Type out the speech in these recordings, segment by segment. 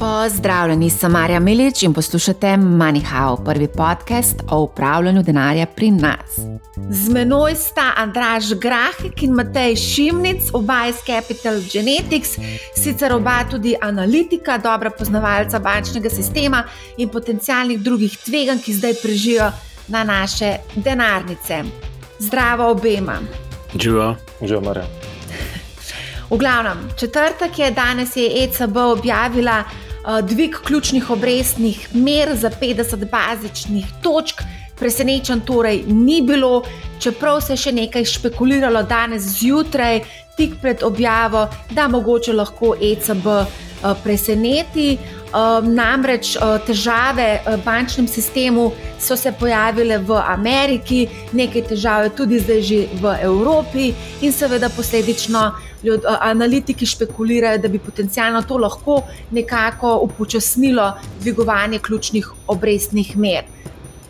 Pozdravljeni, sem Marja Milič in poslušate MoneyHow, prvi podcast o upravljanju denarja pri nas. Z menoj sta Andraš Grahek in Matej Šimnic, oba iz Capital Genetics, sicer oba tudi analitika, dobra poznavalca bančnega sistema in potencijalnih drugih tveganj, ki zdaj prežijo na naše denarnice. Zdravo obema. Živo, živo, Marja. V glavnem, četrtek je danes je ECB objavila dvig ključnih obrestnih mer za 50 bazičnih točk. Presenečen torej ni bilo, čeprav se je še nekaj špekuliralo danes zjutraj, tik pred objavo, da mogoče lahko ECB uh, preseneti. Uh, namreč težave v bančnem sistemu so se pojavile v Ameriki, nekaj težav je tudi zdaj že v Evropi, in seveda posledično ljud, analitiki špekulirajo, da bi potencialno to lahko nekako upočasnilo dvigovanje ključnih obrestnih mer.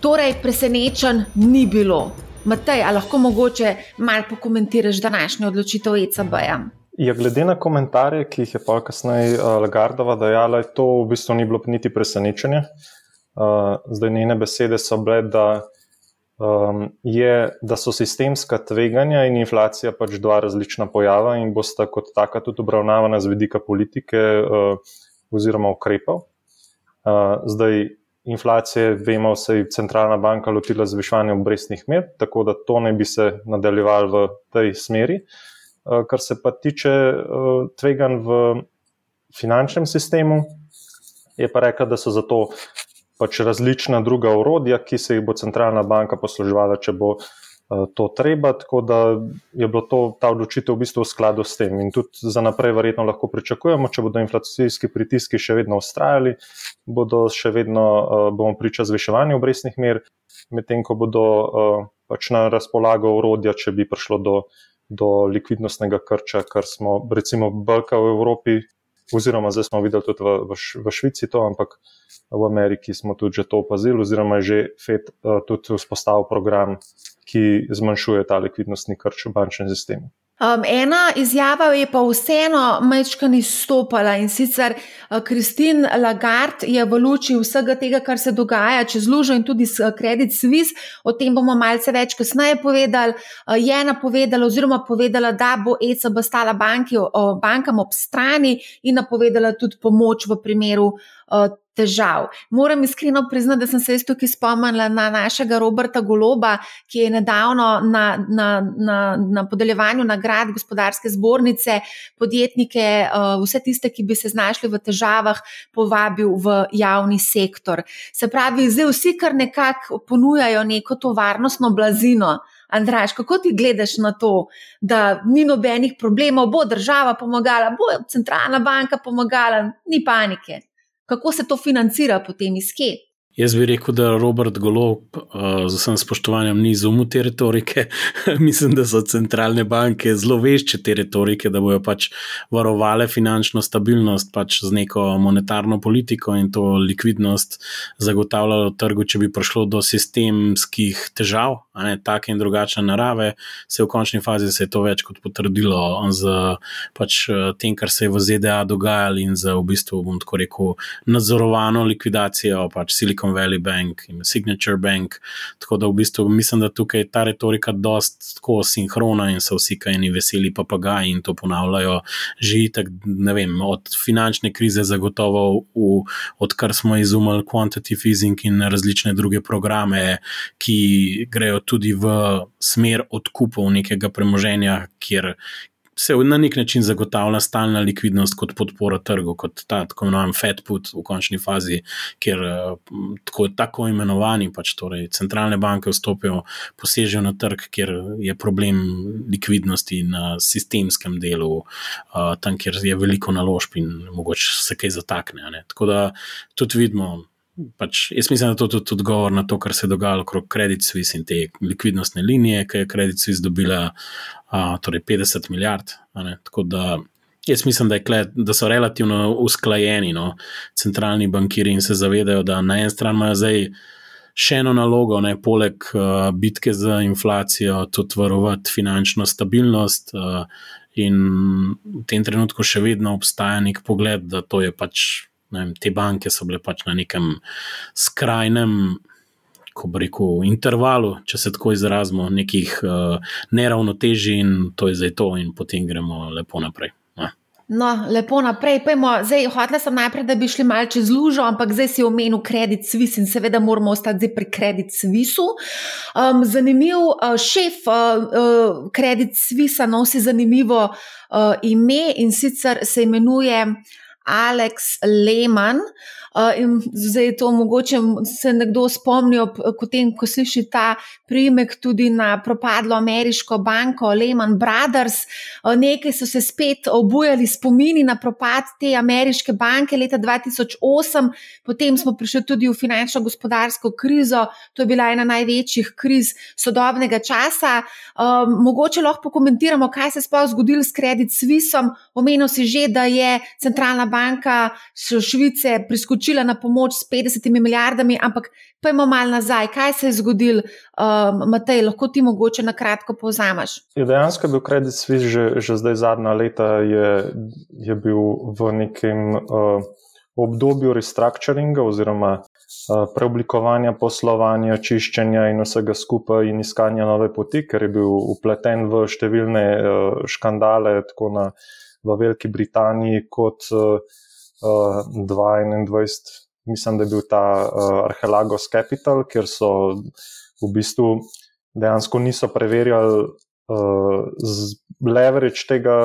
Torej, presenečen ni bilo. Matej, ali lahko mogoče malo pokomentiraš današnjo odločitev ECB-ja? Ja, glede na komentarje, ki jih je pa kasneje Lagardova dajala, to v bistvu ni bilo niti presenečenje. Zdaj, njene besede so bile, da um, je, da so sistemska tveganja in inflacija pač dva različna pojava in bosta kot taka tudi obravnavana z vidika politike uh, oziroma ukrepov. Uh, zdaj, inflacije, vemo, se je centralna banka lotila zvišanja obrestnih mer, tako da to ne bi se nadaljevalo v tej smeri. Uh, kar se pa tiče uh, tveganj v finančnem sistemu, je pa rekla, da so zato pač različna druga urodja, ki se jih bo centralna banka posluževala, če bo uh, to treba. Tako da je bilo to, ta odločitev v bistvu v skladu s tem. In tudi za naprej, verjetno lahko pričakujemo, če bodo inflacijski pritiski še vedno ustrajali, bodo še vedno uh, bomo priča zviševanju obrestnih mer, medtem ko bodo uh, pač na razpolago urodja, če bi prišlo do. Do likvidnostnega krča, kar smo, recimo, Balka v Evropi, oziroma zdaj smo videli tudi v, v, v Švici to, ampak v Ameriki smo tudi to opazili, oziroma je že FED uh, tudi vzpostavil program, ki zmanjšuje ta likvidnostni krč v bančnem sistemu. Um, ena izjava je pa vseeno mečkani izstopala in sicer Kristin uh, Lagarde je v luči vsega tega, kar se dogaja čez lužo in tudi s Credit Suisse, o tem bomo malce več kasneje povedali, uh, je napovedala oziroma povedala, da bo ECB stala banki, uh, bankam ob strani in napovedala tudi pomoč v primeru uh, težav. Moram iskreno priznati, da sem se tukaj spomnila na našega Roberta Goloba, ki je nedavno na, na, na, na podeljevanju nagrad gospodarske zbornice podjetnike, vse tiste, ki bi se znašli v težavah, povabil v javni sektor. Se pravi, zdaj vsi kar nekako ponujajo neko to varnostno blazino. Andraš, kako ti gledaš na to, da ni nobenih problemov, bo država pomagala, bo centralna banka pomagala, ni panike? Kako se to financira potem iz kje. Jaz bi rekel, da Robert Golob, uh, z vsem spoštovanjem, ni izumil te retorike. Mislim, da so centralne banke zelo vešče te retorike, da bojo pač varovale finančno stabilnost pač z neko monetarno politiko in to likvidnost zagotavljalo trgu, če bi prišlo do sistemskih težav, ne, take in drugačne narave. Se v končni fazi se je to več kot potrdilo z pač, tem, kar se je v ZDA dogajalo in z v bistvu, bom tako rekel, nadzorovano likvidacijo pač Silicon. Silicon Valley Bank in Signature Bank. Tako da v bistvu mislim, da tukaj je ta retorika dost tako sinhrona in so vsi kajni veseli papagaji in to ponavljajo že tak, ne vem, od finančne krize zagotovo, v, odkar smo izumili quantitative easing in različne druge programe, ki grejo tudi v smer odkupov nekega premoženja, kjer, se na nek način zagotavlja stalna likvidnost kot podpora trgu, kot ta tako imenovan Fed put v končni fazi, kjer eh, tako, tako imenovani pač torej, centralne banke vstopijo, posežejo na trg, kjer je problem likvidnosti na sistemskem delu, uh, tam, kjer je veliko naložb in mogoče se kaj zatakne. Ne. Tako da tudi vidimo. Pač, jaz mislim, da je to tudi odgovor na to, kar se je dogajalo okrog Credit Suisse in te likvidnostne linije, ki je Credit Suisse dobila torej 50 milijard. Tako da jaz mislim, da, kle, da so relativno usklajeni no, centralni bankiri in se zavedajo, da na eni strani imajo zdaj še eno nalogo, ne, poleg uh, bitke z inflacijo, tudi varovati finančno stabilnost. Uh, In v tem trenutku še vedno obstaja nek pogled, da to je pač vem, te banke so bile pač na nekem skrajnem. Ko bi rekel, intervalu, če se tako izrazimo, nekih uh, neravnotežij, in to je zdaj to, in potem gremo lepo naprej. No, lepo naprej. Pejmo. Zdaj, hotela sem najprej, da bi šli malce čez lužo, ampak zdaj si omenil Credit Suisse in seveda moramo ostati pri Credit Suisse. Um, zanimiv uh, šef uh, uh, Credit Suisse nosi zanimivo uh, ime in sicer se imenuje Alex Lehman. Uh, zdaj je to mogoče se nekdo spomnil, potem, ko sliši ta primek tudi na propadlo ameriško banko Lehman Brothers. Nekaj so se spet obujali spomini na propad te ameriške banke leta 2008, potem smo prišli tudi v finančno-gospodarsko krizo, to je bila ena največjih kriz sodobnega časa. Mogoče lahko pokomentiramo, kaj se je sploh zgodilo s Credit Suissom. Omenil si že, da je centralna banka Švice priskočila skočila na pomoč s 50 milijardami, ampak pojmo malo nazaj, kaj se je zgodilo, uh, Matej, lahko ti mogoče na kratko povzameš. Je dejansko bil Credit Suisse že, že zdaj zadnja leta, je, je bil v nekem uh, obdobju restructuringa oziroma uh, preoblikovanja poslovanja, čiščenja in vsega skupaj in iskanja nove poti, ker je bil upleten v številne uh, škandale, tako na. V Veliki Britaniji, kot uh, 2021, mislim, da je bil ta uh, Arhelagos Capital, kjer so v bistvu dejansko niso preverjali uh, leverage tega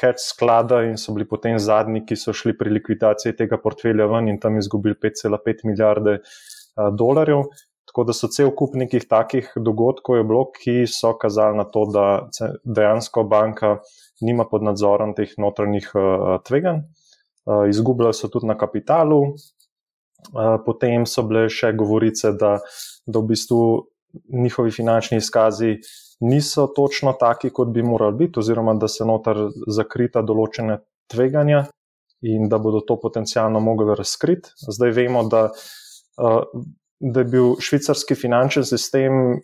hedge sklada in so bili potem zadnji, ki so šli pri likvidaciji tega portfelja ven in tam izgubili 5,5 milijarde uh, dolarjev. Tako da so cel kup nekih takih dogodkov je bilo, ki so kazali na to, da dejansko banka nima pod nadzorom teh notranjih uh, tveganj. Eh, izgubljali so tudi na kapitalu. Eh, potem so bile še govorice, da, da v bistvu njihovi finančni izkazi niso točno taki, kot bi morali biti, oziroma da se notar zakrita določene tveganja in da bodo to potencialno mogli razkriti. Zdaj vemo, da, eh, da je bil švicarski finančni sistem.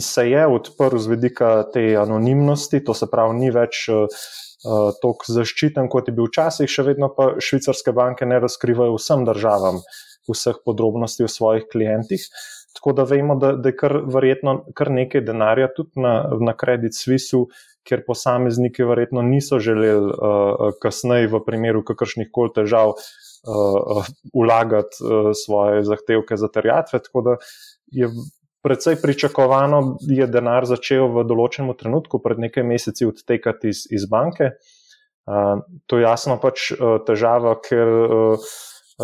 Se je odprl z vidika te anonimnosti, to se pravi, ni več uh, tako zaščiten, kot je bil včasih, še vedno pa švicarske banke ne razkrivajo vsem državam vseh podrobnosti o svojih klientih. Tako da vemo, da, da je kar verjetno kar nekaj denarja tudi na, na kredit Swissu, ker posamezniki verjetno niso želeli uh, kasneje v primeru kakršnih koli težav uh, vlagati uh, svoje zahtevke za terjatve. Tako da je precej pričakovano je denar začel v določenem trenutku, pred nekaj meseci, odtekati iz, iz banke. Uh, to je jasno pač uh, težava, ker uh,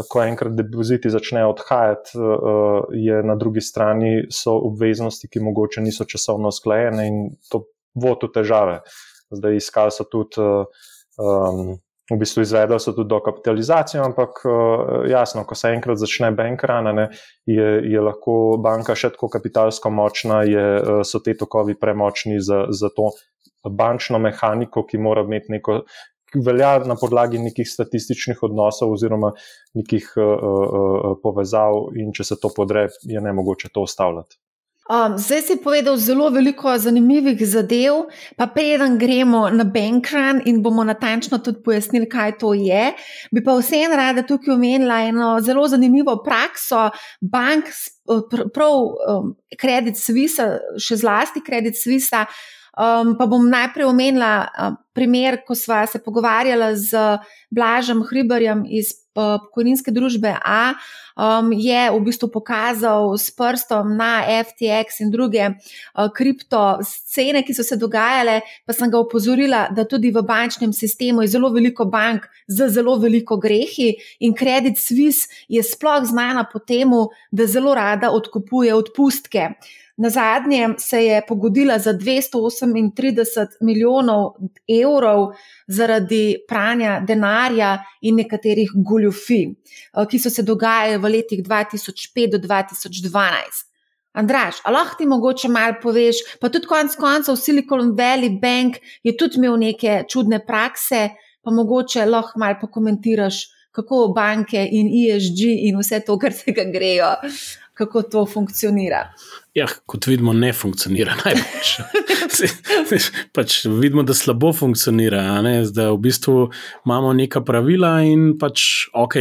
ko enkrat depoziti začnejo odhajati, uh, je na drugi strani so obveznosti, ki mogoče niso časovno usklajene in to vodi v težave. Zdaj iskali so tudi. Uh, um, v bistvu izvedli so tudi dokapitalizacijo, ampak eh, jasno, ko se enkrat začne bankrana, je, je lahko banka še tako kapitalsko močna, je, eh, so te tokovi premočni za, za to bančno mehaniko, ki mora imeti neko. Velja na podlagi nekih statističnih odnosov oziroma nekih uh, uh, povezav, in če se to podre, je ne mogoče to ustavljati. Um, zdaj si povedal zelo veliko zanimivih zadev, pa preden gremo na Bankran in bomo natančno tudi pojasnili, kaj to je, bi pa vseeno rada tukaj omenila eno zelo zanimivo prakso bank, prav um, Credit Suisse, še zlasti Credit Suisse. Um, pa bom najprej omenila um, primer, ko sva se pogovarjala z Blažem Hriberjem iz pokojninske družbe A um, je v bistvu pokazal s prstom na FTX in druge uh, kripto scene, ki so se dogajale, pa sem ga upozorila, da tudi v bančnem sistemu je zelo veliko bank z zelo veliko grehi in Credit Suisse je sploh znana po tem, da zelo rada odkupuje odpustke. Na zadnje se je pogodila za 238 milijonov evrov zaradi pranja denarja in nekaterih goljufij, eh, ki so se dogajale v letih 2005 do 2012. Andraš, ali lahko ti mogoče malo poveš, pa tudi konec koncev Silicon Valley Bank je tudi imel neke čudne prakse, pa mogoče lahko malo pokomentiraš, kako banke in ESG in vse to, kar se ga grejo, kako to funkcionira. Ja, kot vidimo, ne funkcionira najbolj. pač vidimo, da slabo funkcionira. Da v bistvu imamo neka pravila in pač ok.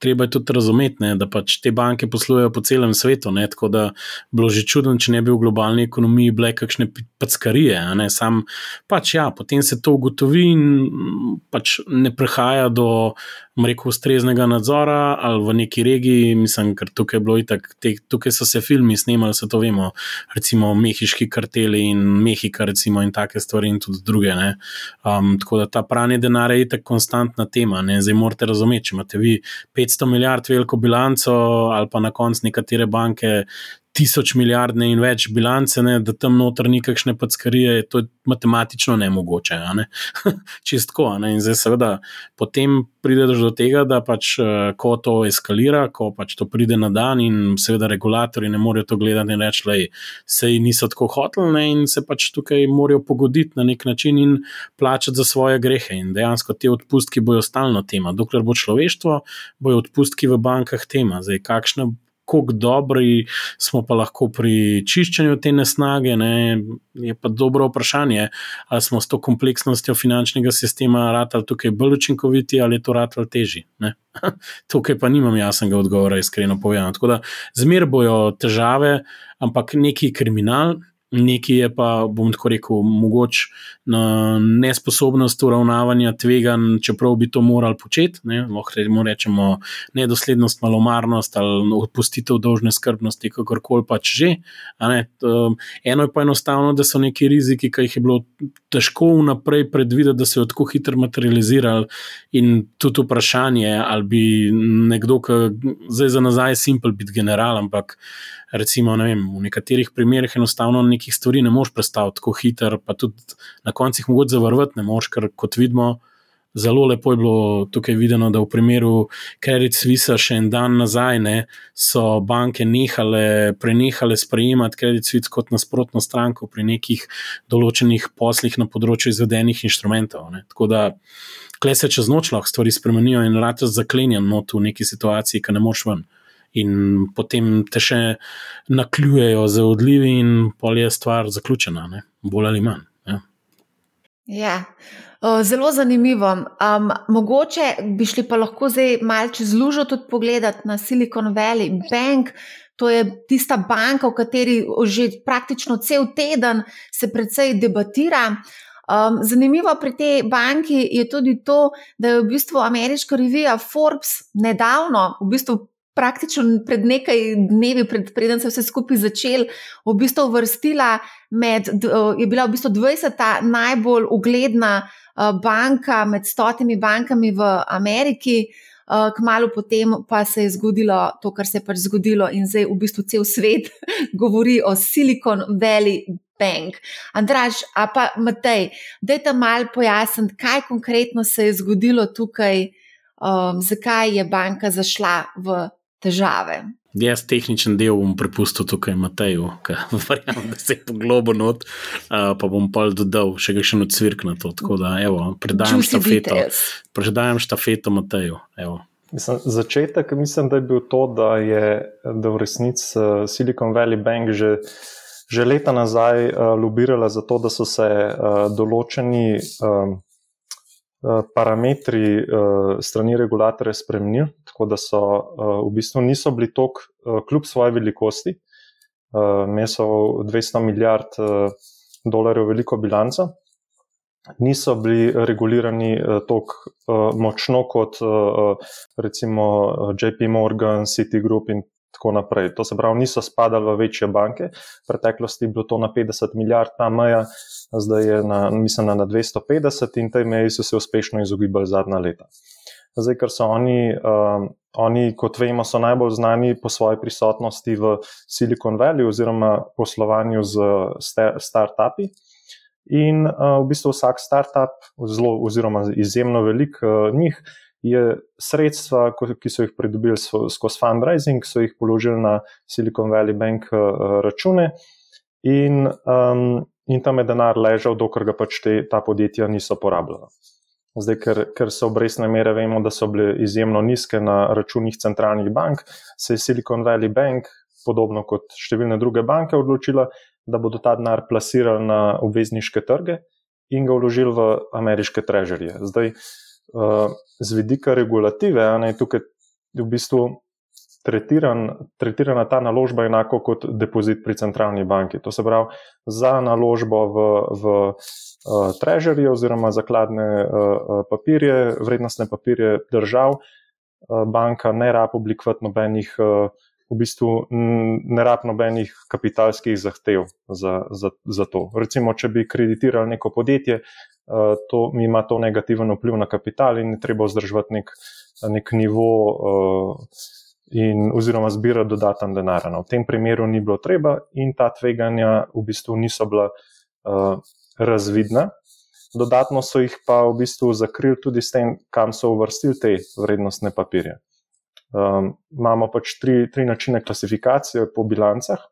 Treba je tudi razumeti, ne, da pač te banke poslujejo po celem svetu. Ne, tako da bilo že čudno, če ne bi v globalni ekonomiji bile kakšne packarije. Sam pač ja, potem se to ugotovi in pač ne prehaja do rekel, ustreznega nadzora ali v neki regiji, mislim, ker tukaj, itak, te, tukaj so se filmi snemali, se to vemo, recimo mehiški karteli in Mehika, recimo, in take stvari, in tudi druge. Um, tako da ta pranje denarja je tako konstantna tema. Ne? Zdaj morate razumeti, če imate vi 500 milijard veliko bilanco ali pa na koncu nekatere banke tisoč milijardne in več bilance, ne, da tam noter ni kakšne packarije, to je matematično nemogoče. Ne? Čistko. Ne? In zdaj, seveda, potem prideš do tega, da pač, eh, ko to eskalira, ko pač to pride na dan, in seveda regulatori ne morejo to gledati in reči, da se jih niso tako hoteli, in se pač tukaj morajo pogoditi na nek način in plačati za svoje grehe. In dejansko te odpustki bojo stalno tema. Dokler bo človeštvo, bojo odpustki v bankah tema. Zdaj, kakšne kako dobri smo pa lahko pri čiščenju te nesnage, ne, je pa dobro vprašanje, ali smo s to kompleksnostjo finančnega sistema ratali tukaj bolj učinkoviti ali je to ratalo teži. Tukaj pa nimam jasnega odgovora, iskreno povedano. Tako da zmer bojo težave, ampak neki kriminal, nekaj je pa, bom tako rekel, mogoče nesposobnost uravnavanja tveganj, čeprav bi to morali početi. Ne? Lahko rečemo nedoslednost, malomarnost ali odpustitev dolžne skrbnosti, kakorkoli pač že. Eno je pa enostavno, da so neki riziki, ki jih je bilo težko vnaprej predvideti, da se je tako hitro materializirali, in tudi vprašanje, ali bi nekdo, ki zdaj za nazaj, simpel biti general, ampak recimo, ne vem, v nekaterih primerih enostavno nekih stvari ne moš predstaviti tako hitro, pa tudi na koncu jih mogoče zavrvati ne moš, ker kot vidimo. Zelo lepo je bilo tukaj videno, da v primeru Credit Suisse še en dan nazaj ne, so banke nehale, prenehale sprejemati Credit Suisse kot nasprotno stranko pri nekih določenih poslih na področju izvedenih inštrumentov. Ne. Tako da, kle se čez noč lahko stvari spremenijo in rade zaklenjen not v neki situaciji, ki ne moš ven in potem te še nakljujejo za odlivi, in pol je stvar zaključena, ne? bolj ali manj. Ja. Ja. Zelo zanimivo. Um, mogoče bi šli pa lahko zdaj malce čez lužo tudi pogledati na Silicon Valley Bank. To je tista banka, o kateri že praktično cel teden se precej debatira. Um, zanimivo pri tej banki je tudi to, da je v bistvu ameriška revija Forbes nedavno, v bistvu praktično pred nekaj dnevi, pred, preden se je vse skupaj začel, v bistvu vrstila med, je bila v bistvu 20. najbolj ugledna banka med stotimi bankami v Ameriki. Kmalo potem pa se je zgodilo to, kar se je pač zgodilo, in zdaj v bistvu cel svet govori o Silicon Valley Bank. Andraž, a pa Matej, dajte malo pojasniti, kaj konkretno se je zgodilo tukaj, um, zakaj je banka zašla v težave. Jaz tehničen del bom prepustil tukaj Mateju, ki verjamem, da se je poglobil not, uh, pa bom pa dodal še kakšen odsvirk na to. Tako da, evo, predajam štafeto, predajam štafeto Mateju. Mislim, začetek mislim, da je bil to, da je da v resnici Silicon Valley Bank že, že leta nazaj uh, lobirala za to, da so se uh, določeni. Um, Eh, parametri uh, strani regulatorja spremenili, tako da so uh, v bistvu niso bili tok, kljub svoji velikosti, meso 200 milijard dolarjev veliko bilanco, niso bili regulirani uh, močno kot recimo JP Morgan, Citigroup in tako naprej. To se pravi, niso spadali v večje banke. V preteklosti je bilo to na 50 milijard, ta meja, zdaj je na, mislim, na 250 in tej meji so se uspešno izogibali zadnja leta. Zdaj, ker so oni, um, oni, kot vemo, so najbolj znani po svoji prisotnosti v Silicon Valley oziroma poslovanju z start-upi. In uh, v bistvu vsak start-up, zelo, oziroma izjemno velik uh, njih, je sredstva, ki so jih pridobili skozi fundraising, so jih položili na Silicon Valley Bank eh, račune in, um, in tam je denar ležal, dokler ga pač te, ta podjetja niso porabljala. Zdaj, ker, ker so obrestne mere, vemo, da so bile izjemno nizke na računih centralnih bank, se je Silicon Valley Bank, podobno kot številne druge banke, odločila, da bodo ta denar plasirali na obvezniške trge in ga vložili v ameriške trežerje. Zdaj, uh, z vidika regulative, ne, tukaj v bistvu tretiran, tretirana ta naložba enako kot depozit pri centralni banki. To se pravi, za naložbo v, v uh, treasury oziroma zakladne uh, papirje, vrednostne papirje držav, uh, banka ne rab oblikovati nobenih. Uh, V bistvu ne rab nobenih kapitalskih zahtev za, za, za to. Recimo, če bi kreditirali neko podjetje, to ima to negativen vpliv na kapital in treba vzdrževati nek, nek nivo in, oziroma zbirati dodaten denar. No, v tem primeru ni bilo treba in ta tveganja v bistvu niso bila uh, razvidna. Dodatno so jih pa v bistvu zakrili tudi s tem, kam so uvrstili te vrednostne papirje. Um, imamo pač tri, tri načine klasifikacije po bilancah.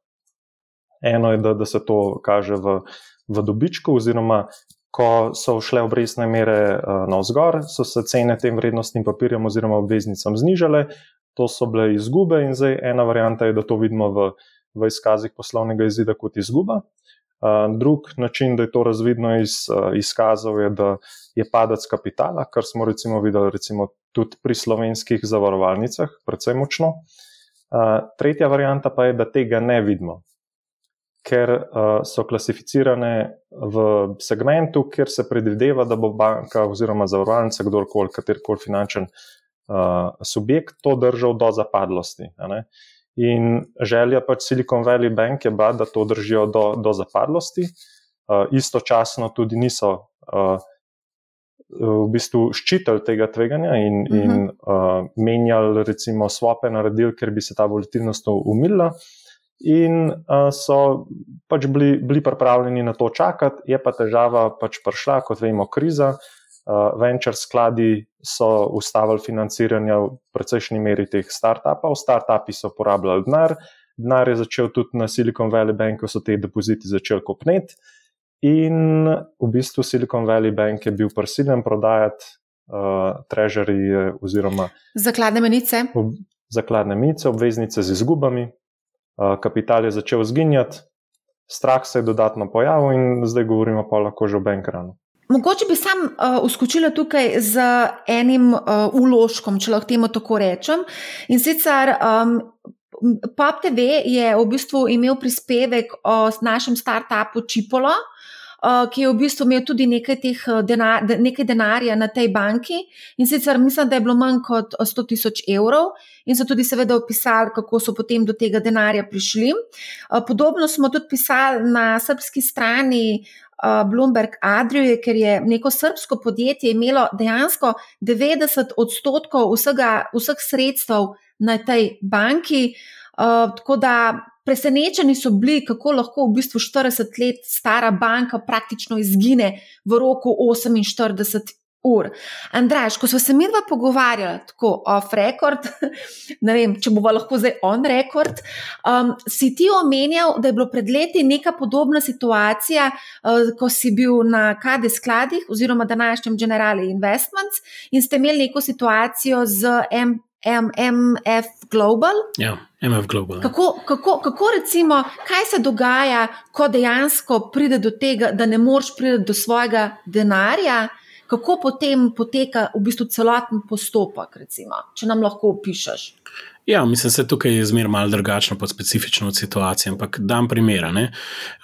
Eno je, da, da se to kaže v, v dobičku, oziroma ko so šle obrestne mere uh, navzgor, so se cene tem vrednostnim papirjem oziroma obveznicam znižale, to so bile izgube, in zdaj ena varianta je, da to vidimo v, v izkazih poslovnega izida kot izguba. Uh, drug način, da je to razvidno iz uh, izkazov, je, da je padec kapitala, kar smo recimo videli recimo tudi pri slovenskih zavarovalnicah, predvsem močno. Tretja varianta pa je, da tega ne vidimo, ker uh, so klasificirane v segmentu, kjer se predvideva, da bo banka oziroma zavarovalnica, kdorkoli, katerkoli finančen uh, uh, subjekt to držal do zapadlosti. In želja pač Silicon Valley Bank je bila, da to držijo do, do zapadlosti, uh, istočasno tudi niso uh, v bistvu ščitili tega tveganja in, uh -huh. in uh, menjali, recimo, svope naredili, ker bi se ta volatilnost umila. In uh, so pač bili, bili pripravljeni na to čakati, je pa težava pač prišla, kot vemo, kriza. Uh, venture skladi so ustavili financiranje v precejšnji meri teh startupov, startupi so porabljali denar, denar je začel tudi na Silicon Valley Bank, ko so te depoziti začeli kopneti. In v bistvu Silicon Valley Bank je bil prisiljen prodajati uh, treasury oziroma zakladne menice. Ob, zakladne menice, obveznice z izgubami, kapital je začel zginjati, strah se je dodatno pojavil in zdaj govorimo pa lahko že o bankranu. Mogoče bi sam uh, uskočila tukaj z enim uh, uložkom, če lahko temu tako rečem. In sicer um, PAP TV je v bistvu imel prispevek o našem startupu Čipolo. Uh, ki je v bistvu imel tudi nekaj, teh, denar, nekaj denarja na tej banki, in sicer mislim, da je bilo manj kot 100 tisoč evrov, in so tudi, seveda, opisali, kako so potem do tega denarja prišli. Podobno smo tudi pisali na srpski strani Bloomberg Adriuje, ker je neko srpsko podjetje imelo dejansko 90 odstotkov vsega, vseh sredstev na tej banki. Uh, tako da presenečeni so bili, kako lahko v bistvu 40 let stara banka praktično izgine v roku 48 ur. Andraš, ko smo se mi dva pogovarjali, tako off record, ne vem, če bomo lahko zdaj on record, um, si ti omenjal, da je bilo pred leti neka podobna situacija, uh, ko si bil na KD skladih oziroma današnjem Generali Investments in ste imeli neko situacijo z M. MF Global. Ja, MF Global. Ja. Kako, kako, kako recimo, kaj se dogaja, ko dejansko pride do tega, da ne moreš priti do svojega denarja, kako potem poteka v bistvu celoten postopek, recimo, če nam lahko opišeš. Ja, mislim, da je tukaj zmeraj malo drugačno, pa specifično od situacije. Ampak dam primer.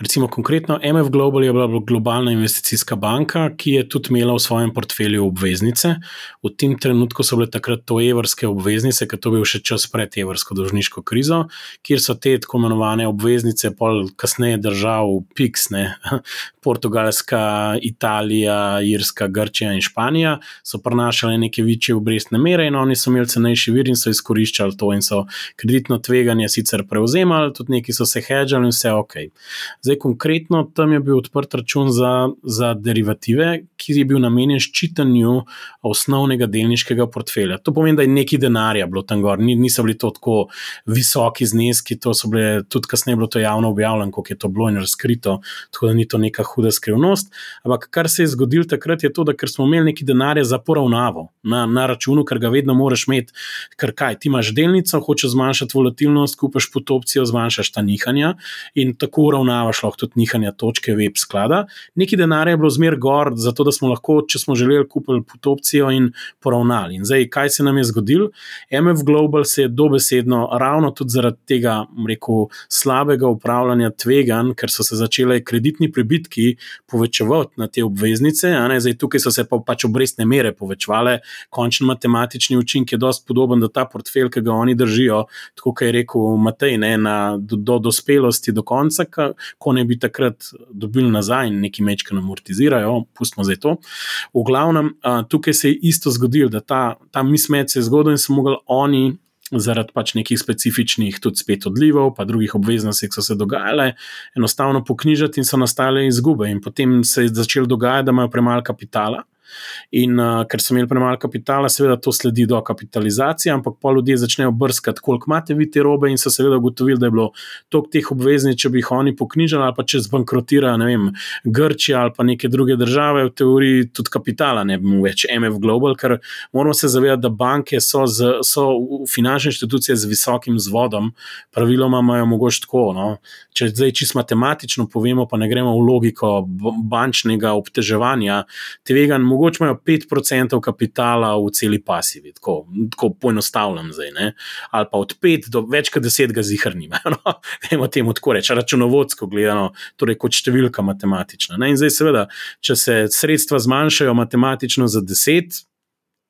Recimo, konkretno MF Global je bila globalna investicijska banka, ki je tudi imela v svojem portfelju obveznice. V tem trenutku so bile takrat to evrske obveznice, ker to bil še čas pred evrsko dolžniško krizo, kjer so te tako imenovane obveznice, pol kasneje držav, PIX, ne, Portugalska, Italija, Irska, Grčija in Španija, so prenašale neke večje obrestne mere in oni so imeli cenejši vir in so izkoriščali to in so kreditno tveganje sicer prevzemali, tudi neki so se hedžali in vse ok. Zdaj, konkretno tam je bil odprt račun za, za derivative, ki je bil namenjen ščitanju osnovnega delniškega portfelja. To pomeni, da je neki denarja bilo tam gor, niso bili to tako visoki zneski, to so bile tudi kasneje bilo to javno objavljeno, kako je to bilo in razkrito, tako da ni to neka huda skrivnost. Ampak kar se je zgodilo takrat, je to, da smo imeli neki denar za poravnavo na, na računu, ker ga vedno moraš imeti, ker kaj ti imaš delnice obveznico, hočeš zmanjšati volatilnost, kupiš pod opcijo, zmanjšaš ta nihanja in tako uravnavaš lahko tudi nihanja točke web sklada. Neki denar je bilo zmer gor, zato da smo lahko, če smo želeli, kupili pod opcijo in poravnali. In zdaj, kaj se nam je zgodilo? MF Global se je dobesedno ravno tudi zaradi tega, rekel, slabega upravljanja tvegan, ker so se začele kreditni prebitki povečevati na te obveznice, zdaj tukaj so se pa pač obrestne mere povečevale, končni matematični učinek je dosti podoben, da ta portfelj, ki ga oni držijo, tako kot je rekel Matej, ne, na, do, do dospelosti do konca, ko ne bi takrat dobili nazaj in neki mečke amortizirajo, pustimo zdaj to. V glavnem, tukaj se je isto zgodilo, da ta, ta mismet se je zgodil in so mogli oni. Zaradi pač nekih specifičnih, tudi spet odlivov, pa drugih obveznosti, ki so se dogajale, enostavno poknjižati in so nastale izgube. In potem se je začelo dogajati, da imajo premalo kapitala, In uh, ker so imeli premalo kapitala, seveda to sledi do kapitalizacije, ampak pa ljudje začnejo brskati, koliko imate vi te robe, in so seveda ugotovili, da je bilo toliko teh obveznic, če bi jih oni poknjižili, ali pa če zbankrotira, ne vem, Grčija ali pa neke druge države, v teoriji tudi kapitala ne bi imel več MF Global, ker moramo se zavedati, da banke so, z, so finančne inštitucije z visokim zvodom, praviloma imajo mogoče tako. No? Če zdaj čisto matematično povemo, pa ne gremo v logiko bančnega obteževanja, tvega mogoče imajo 5% kapitala v celi pasivi, tako, tako poenostavljam zdaj. Ne? Ali pa od 5 do več kot 10 ga zihrnimo. No? Dajmo temu tako reči, računovodsko gledano, torej kot številka matematična. Ne? In zdaj, seveda, če se sredstva zmanjšajo matematično za 10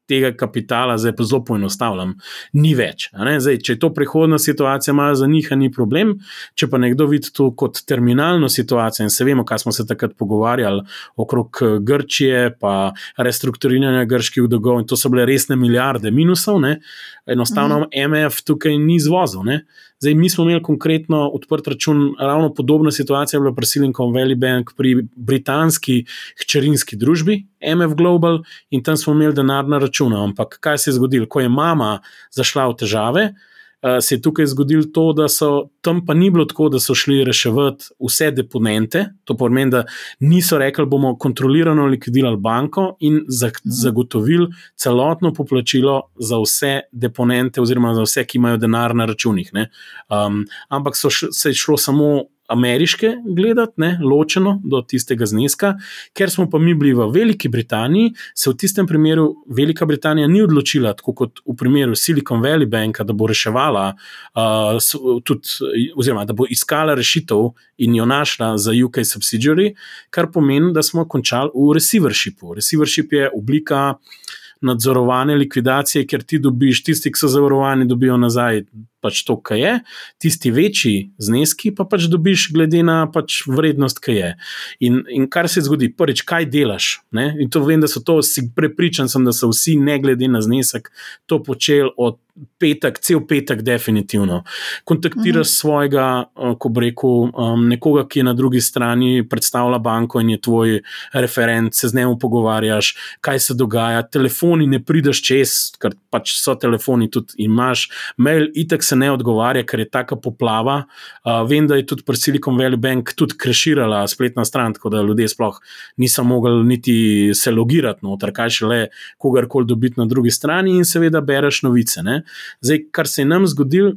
tega kapitala, zdaj pa zelo poenostavljam, ni več. Zdaj, če je to prihodna situacija, malo za njih ni problem. Če pa nekdo vidi to kot terminalno situacijo, in se vemo, kaj smo se takrat pogovarjali okrog eh, Grčije, pa restrukturiranja grških dolgov, in to so bile resne milijarde minusov, ne? enostavno mm. MF tukaj ni izvozil. Zdaj, mi smo imeli konkretno odprt račun, ravno podobna situacija je bila pri Silicon Valley Bank, pri britanski hčerinski družbi MF Global in tam smo imeli denar na računu. Ampak kaj se je zgodilo, ko je mama zašla v težave? Uh, se je tukaj zgodilo to, da so tam pa ni bilo tako, da so šli reševati vse deponente. To pomeni, da niso rekli, bomo kontrolirano likvidirali banko in zagotovili celotno poplačilo za vse deponente, oziroma za vse, ki imajo denar na računih. Um, ampak so se je šlo samo ameriške gledati, ne, ločeno do tistega zneska, ker smo pa mi bili v Veliki Britaniji, se v tistem primeru Velika Britanija ni odločila, tako kot v primeru Silicon Valley Banka, da bo reševala, uh, tudi, oziroma da bo iskala rešitev in jo našla za UK subsidiary, kar pomeni, da smo končali v receivershipu. Receivership je oblika nadzorovane likvidacije, ker ti dobiš, tisti, ki so zavarovani, dobijo nazaj pač to, kar je, tisti večji zneski pa pač dobiš, glede na pač vrednost, ki je. In, in kar se zgodi, prvič, kaj delaš. Ne? In to vem, da so to, prepričan sem, da so vsi, ne glede na znesek, to počeli od petek, cel petek, definitivno. Kontaktiraš mhm. svojega, eh, ko bi rekel, um, nekoga, ki je na drugi strani, predstavlja banko in je tvoj referent, se z njim pogovarjaš, kaj se dogaja. Telefoni ne prideš čez, ker pač so telefoni tudi imaš, mail, itek se ne odgovarja, ker je taka poplava. Uh, vem, da je tudi pri Silicon Valley Bank tudi kreširala spletna stran, tako da ljudje sploh niso mogli niti se logirati noter, kaj še le kogarkoli dobiti na drugi strani in seveda bereš novice. Ne? Zdaj, kar se je nam zgodilo,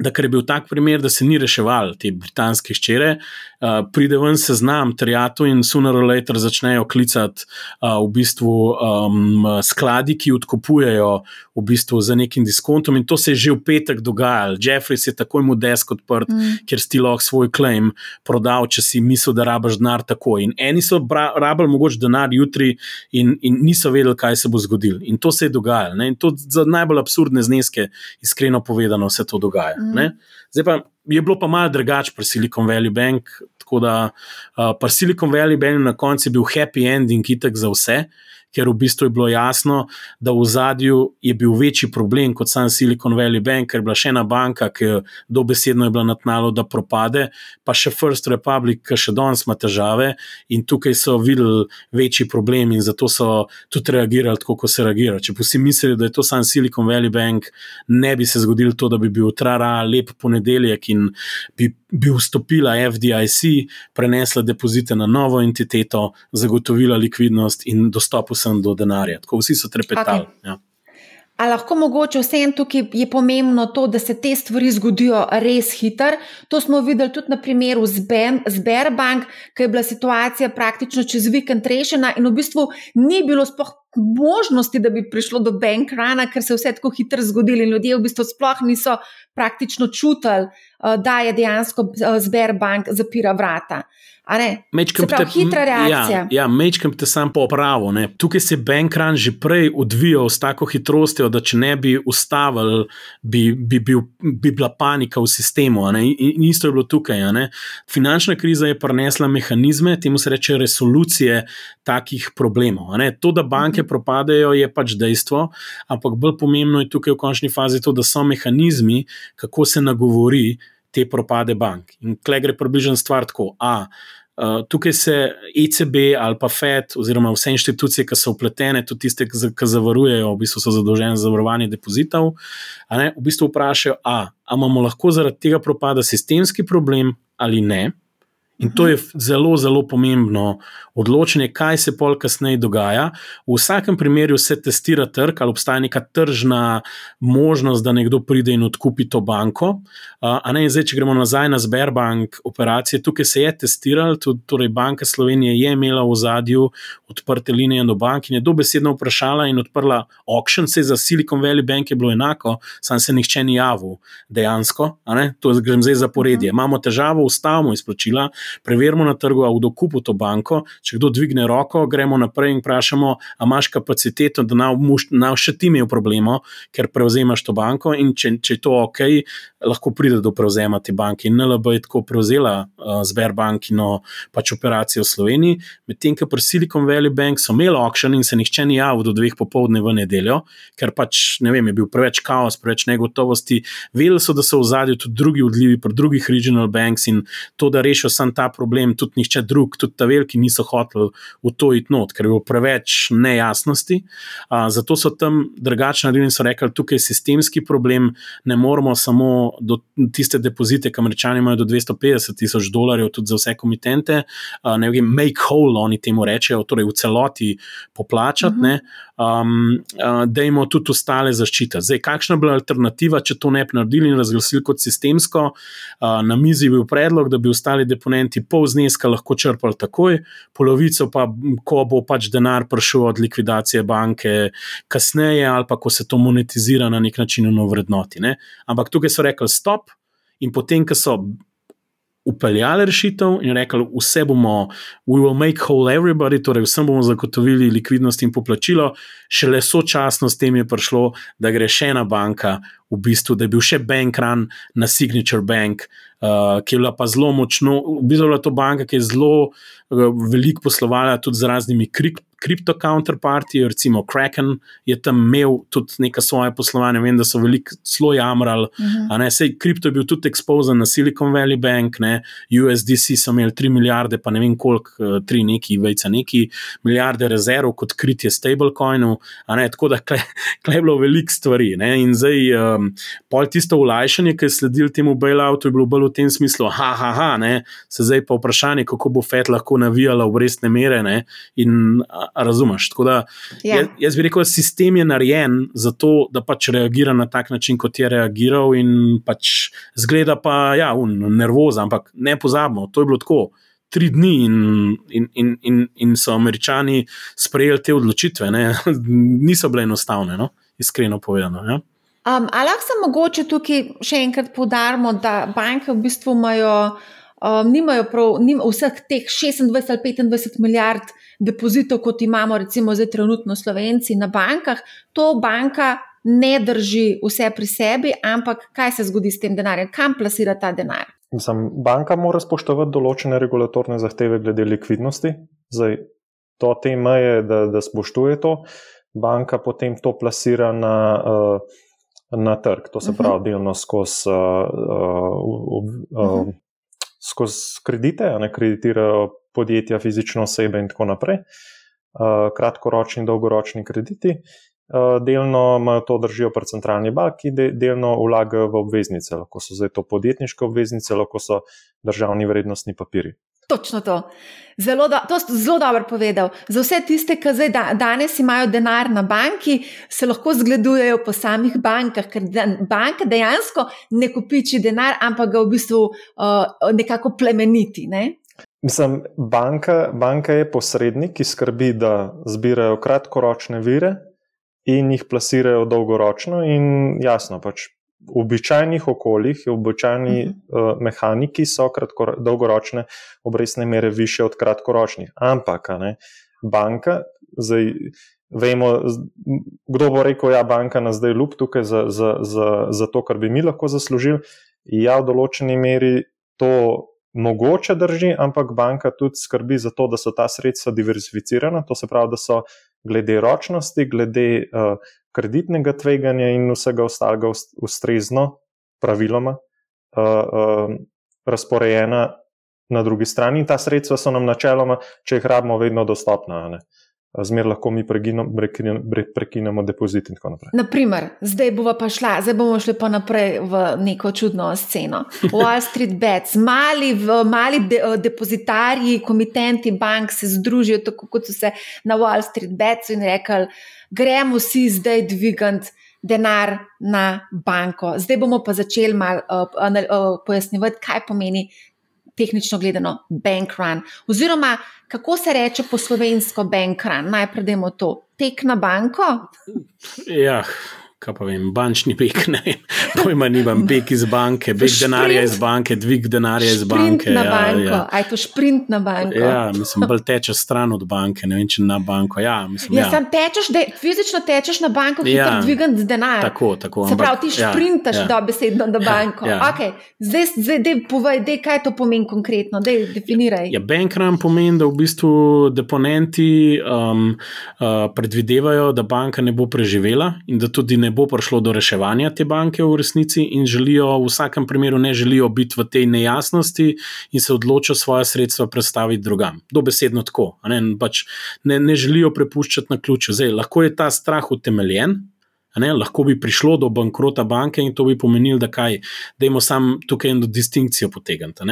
da ker je bil tak primer, da se ni reševal te britanske ščere, uh, pride ven seznam triatu in sooner or later začnejo klicati uh, v bistvu um, skladi, ki odkupujejo v bistvu za nekim diskontom in to se je že v petek dogajalo. Jeffries je takoj mu desk odprt, mm. ker si lahko svoj claim prodal, če si mislil, da rabaš denar takoj. In eni so rabili mogoče denar jutri in, in niso vedeli, kaj se bo zgodilo. In to se je dogajalo. Ne? In to za najbolj absurdne zneske, iskreno povedano, se to dogaja. Mm. Ne? Zdaj pa je bilo pa malo drugače pri Silicon Valley Bank. Tako da uh, pri Silicon Valley Bank na koncu je bil happy ending, kitek za vse. Uh, ker v bistvu je bilo jasno, da v zadju je bil večji problem kot sam Silicon Valley Bank, ker je bila še ena banka, ki je dobesedno je bila na tnalu, da propade, pa še First Republic, ki še danes ima težave in tukaj so videli večji problem in zato so tudi reagirali tako, kot se reagira. Če pa si mislili, da je to sam Silicon Valley Bank, ne bi se zgodilo to, da bi bil trara lep ponedeljek in bi bi vstopila FDIC, prenesla depozite na novo entiteto, zagotovila likvidnost in dostop vsem do denarja. Tako vsi so trepetali. Okay. Ja. A lahko mogoče vsem tukaj je pomembno to, da se te stvari zgodijo res hitro. To smo videli tudi na primeru Sberbank, ki je bila situacija praktično čez vikend rešena in v bistvu ni bilo sploh možnosti, da bi prišlo do bankrana, ker se je vse tako hitro zgodilo in ljudje v bistvu sploh niso praktično čutili, da je dejansko Sberbank eh, zapira vrata. Mečkam te, hitra reakcija. Ja, ja mečkam te sam popravil. Tukaj se je Bankran že prej odvijal s tako hitrostjo, da če ne bi ustavili, bi, bi, bi, bi bila panika v sistemu. In, in isto je bilo tukaj. Finančna kriza je prinesla mehanizme, temu se reče resolucije takih problemov. To, da banke mhm. propadajo, je pač dejstvo, ampak bolj pomembno je tukaj v končni fazi to, da so mehanizmi, kako se nagovori. Te propade bank. In klej gre približno stvar tako. A, Uh, tukaj se ECB ali pa FED, oziroma vse inštitucije, ki so upletene, tudi tiste, ki zavarujejo, v bistvu so zadolžene za zavarovanje depozitov, ne, v bistvu vprašajo, ali imamo lahko zaradi tega propada sistemski problem ali ne. In to je zelo, zelo pomembno odločanje, kaj se pol kasneje dogaja. V vsakem primeru se testira trg, ali obstaja neka tržna možnost, da nekdo pride in odkupi to banko. A ne, zdaj, če gremo nazaj na Sberbank operacije, tukaj se je testiral, tudi torej Banka Slovenije je imela v zadju odprte linije do bank in je dobesedno vprašala in odprla auction, se za Silicon Valley Bank je bilo enako, sam se nihče ni javil dejansko. To grem zdaj zaporedje. Imamo težavo, ustavimo izplačila preverimo na trgu, ali kdo kupi to banko. Če kdo dvigne roko, gremo naprej in vprašamo, ali imaš kapaciteto, da naj še ti imel problemo, ker prevzemaš to banko. In če, če je to ok, lahko pride do prevzema te banke. In NLB je tako prevzela uh, Sberbankino pač operacijo v Sloveniji, medtem ko pri Silicon Valley Bank so imeli auction in se nihče ni javil do dveh popovdne v nedeljo, ker pač ne vem, je bil preveč kaos, preveč negotovosti. Vedeli so, da so v zadju tudi drugi odlivi, pri drugih regional banks in to, da rešijo sam ta problem, tudi nihče drug, tudi ta veliki niso hoteli v to iti not, ker je bilo preveč nejasnosti. Uh, zato so tam drugačni naredili in so rekli, tukaj je sistemski problem, ne moramo samo do tiste depozite, ki američani imajo do 250 tisoč dolarjev, tudi za vse komitente, uh, ne vem, make whole, oni temu rečejo, torej v celoti poplačati, uh -huh. um, uh, da imamo tudi ostale zaščite. Zdaj, kakšna bi bila alternativa, če to ne bi naredili in razglasili kot sistemsko? Uh, na mizi je bil predlog, da bi ostali deponenti pol zneska lahko črpali takoj, polovico pa, ko bo pač denar prišel od likvidacije banke, kasneje ali pa ko se to monetizira na nek način v vrednoti. Ne? Ampak tukaj so rekli stop, in potem, ko so upeljali rešitev in rekli, vse bomo, we will make whole everybody, torej vsem bomo zagotovili likvidnost in poplačilo, šele sočasno s tem je prišlo, da gre še ena banka, v bistvu, da je bil še bank run na Signature Bank, uh, ki je bila pa zelo močno, v bistvu je bila to banka, ki je zelo uh, veliko poslovala tudi z raznimi kript kripto counterparty, recimo Kraken, je tam imel tudi neka svoje poslovanje. Vem, da so veliko zelo jamrali. Uh. -huh. Sej kripto je bil tudi expozen na Silicon Valley Bank, ne? USDC so imeli 3 milijarde, pa ne vem koliko, 3 eh, neki, vejca neki milijarde rezerv kot kritje stablecoinov. Tako da klej je bilo veliko stvari. Ne? In zdaj, um, pol tisto ulajšanje, ki je sledil temu bailoutu, je bilo bolj v tem smislu, ha, ha, ha, ne? se zdaj pa vprašanje, kako bo FED lahko navijala obrestne mere. Ne? In razumeš. Da, ja. jaz, jaz bi rekel, sistem je narejen za to, da pač reagira na tak način, kot je reagiral, in pač zgleda pa, ja, un, nervoza, ampak ne pozabimo, to je bilo tako. Tri dni in, in, in, in, in so američani sprejeli te odločitve, ne? niso bile enostavne, no? iskreno povedano. Ja? Um, ali lahko se mogoče tukaj še enkrat podarimo, da banke v bistvu imajo, um, nimajo prav, nim, vseh teh 26 ali 25 milijard depozitov, kot imamo recimo zdaj trenutno Slovenci na bankah, to banka ne drži vse pri sebi, ampak kaj se zgodi s tem denarjem, kam plasira ta denar. Mislim, banka mora spoštovati določene regulatorne zahteve glede likvidnosti. Zdaj, to te meje, da, da spoštuje to, banka potem to plasira na, uh, na trg, to se mhm. pravi, delno skozi uh, uh, uh, skoz kredite, ne kreditirajo podjetja, fizične osebe in tako naprej, uh, kratkoročni in dolgoročni krediti. Uh, delno imajo to držijo pri centralni banki, de, delno vlagajo v obveznice, lahko so zdaj to podjetniške obveznice, lahko so državni vrednostni papiri. Točno to. Zelo, do, to zelo dobro povedal. Za vse tiste, ki zdaj da, danes imajo denar na banki, se lahko zgledujejo po samih bankah, ker banka dejansko ne kupiči denar, ampak ga v bistvu uh, nekako plemeniti. Ne? Mislim, banka, banka je posrednik, ki skrbi, da zbirajo kratkoročne vire in jih plasirajo dolgoročno. In jasno, pač v običajnih okoljih, v običajni uh -huh. uh, mehaniki so kratko, dolgoročne obrestne mere više od kratkoročnih. Ampak, ne, banka, zdaj vemo, kdo bo rekel, da ja, je banka na zdaj lup tukaj za, za, za, za to, kar bi mi lahko zaslužili. Ja, v določeni meri to mogoče drži, ampak banka tudi skrbi za to, da so ta sredstva diversificirana, to se pravi, da so glede ročnosti, glede uh, kreditnega tveganja in vsega ostalega ustrezno, praviloma, uh, uh, razporejena na drugi strani. In ta sredstva so nam načeloma, če jih rabimo, vedno dostopna. Ne? Zmer lahko mi prekinemo depozit in tako naprej. Naprimer, zdaj bomo pa šla, zdaj bomo šli pa naprej v neko čudno sceno. Wall Street Bets, mali, mali de, depozitarji, komitenti bank se združijo, tako kot so se na Wall Street Bets in rekli, gremo vsi zdaj dvigant. Denar na banko. Zdaj bomo pa začeli malo uh, uh, pojasnjevati, kaj pomeni tehnično gledano bank run. Oziroma, kako se reče po slovensko bank run? Najprej, da imamo to tek na banko. Ja, kaj pa vem, bančni pek, ne, pojma nimam, pek iz banke, beg denarja iz banke, dvig denarja iz banke. Na ja, banko, ja. aj to šprint na banko. Ja, mislim, bolj teče stran od banke, ne vem, če na banko. Ja, mislim, ja, ja. Sam tečeš, de, fizično tečeš na banko, ki ja, ti dvigam denar. Tako, tako. Se pravi, ti ja, šprintaš ja, dobesedno na banko. Ja, ja. Okay. Zdaj, zdaj dej, povej, dej, kaj to pomeni konkretno, dej, definiraj. Ja, bankrun pomeni, da v bistvu deponenti um, uh, predvidevajo, da banka ne bo preživela in da tudi ne bo prišlo do reševanja te banke v resnici in želijo v vsakem primeru ne želijo biti v tej nejasnosti in se odločijo svoje sredstva predstaviti drugam. Dobesedno tako. Ne, pač ne, ne želijo prepuščati na ključu. Zdaj, lahko je ta strah utemeljen. Ne, lahko bi prišlo do bankrota banke in to bi pomenilo, da kaj, da imamo samo tukaj eno distinkcijo potegniti.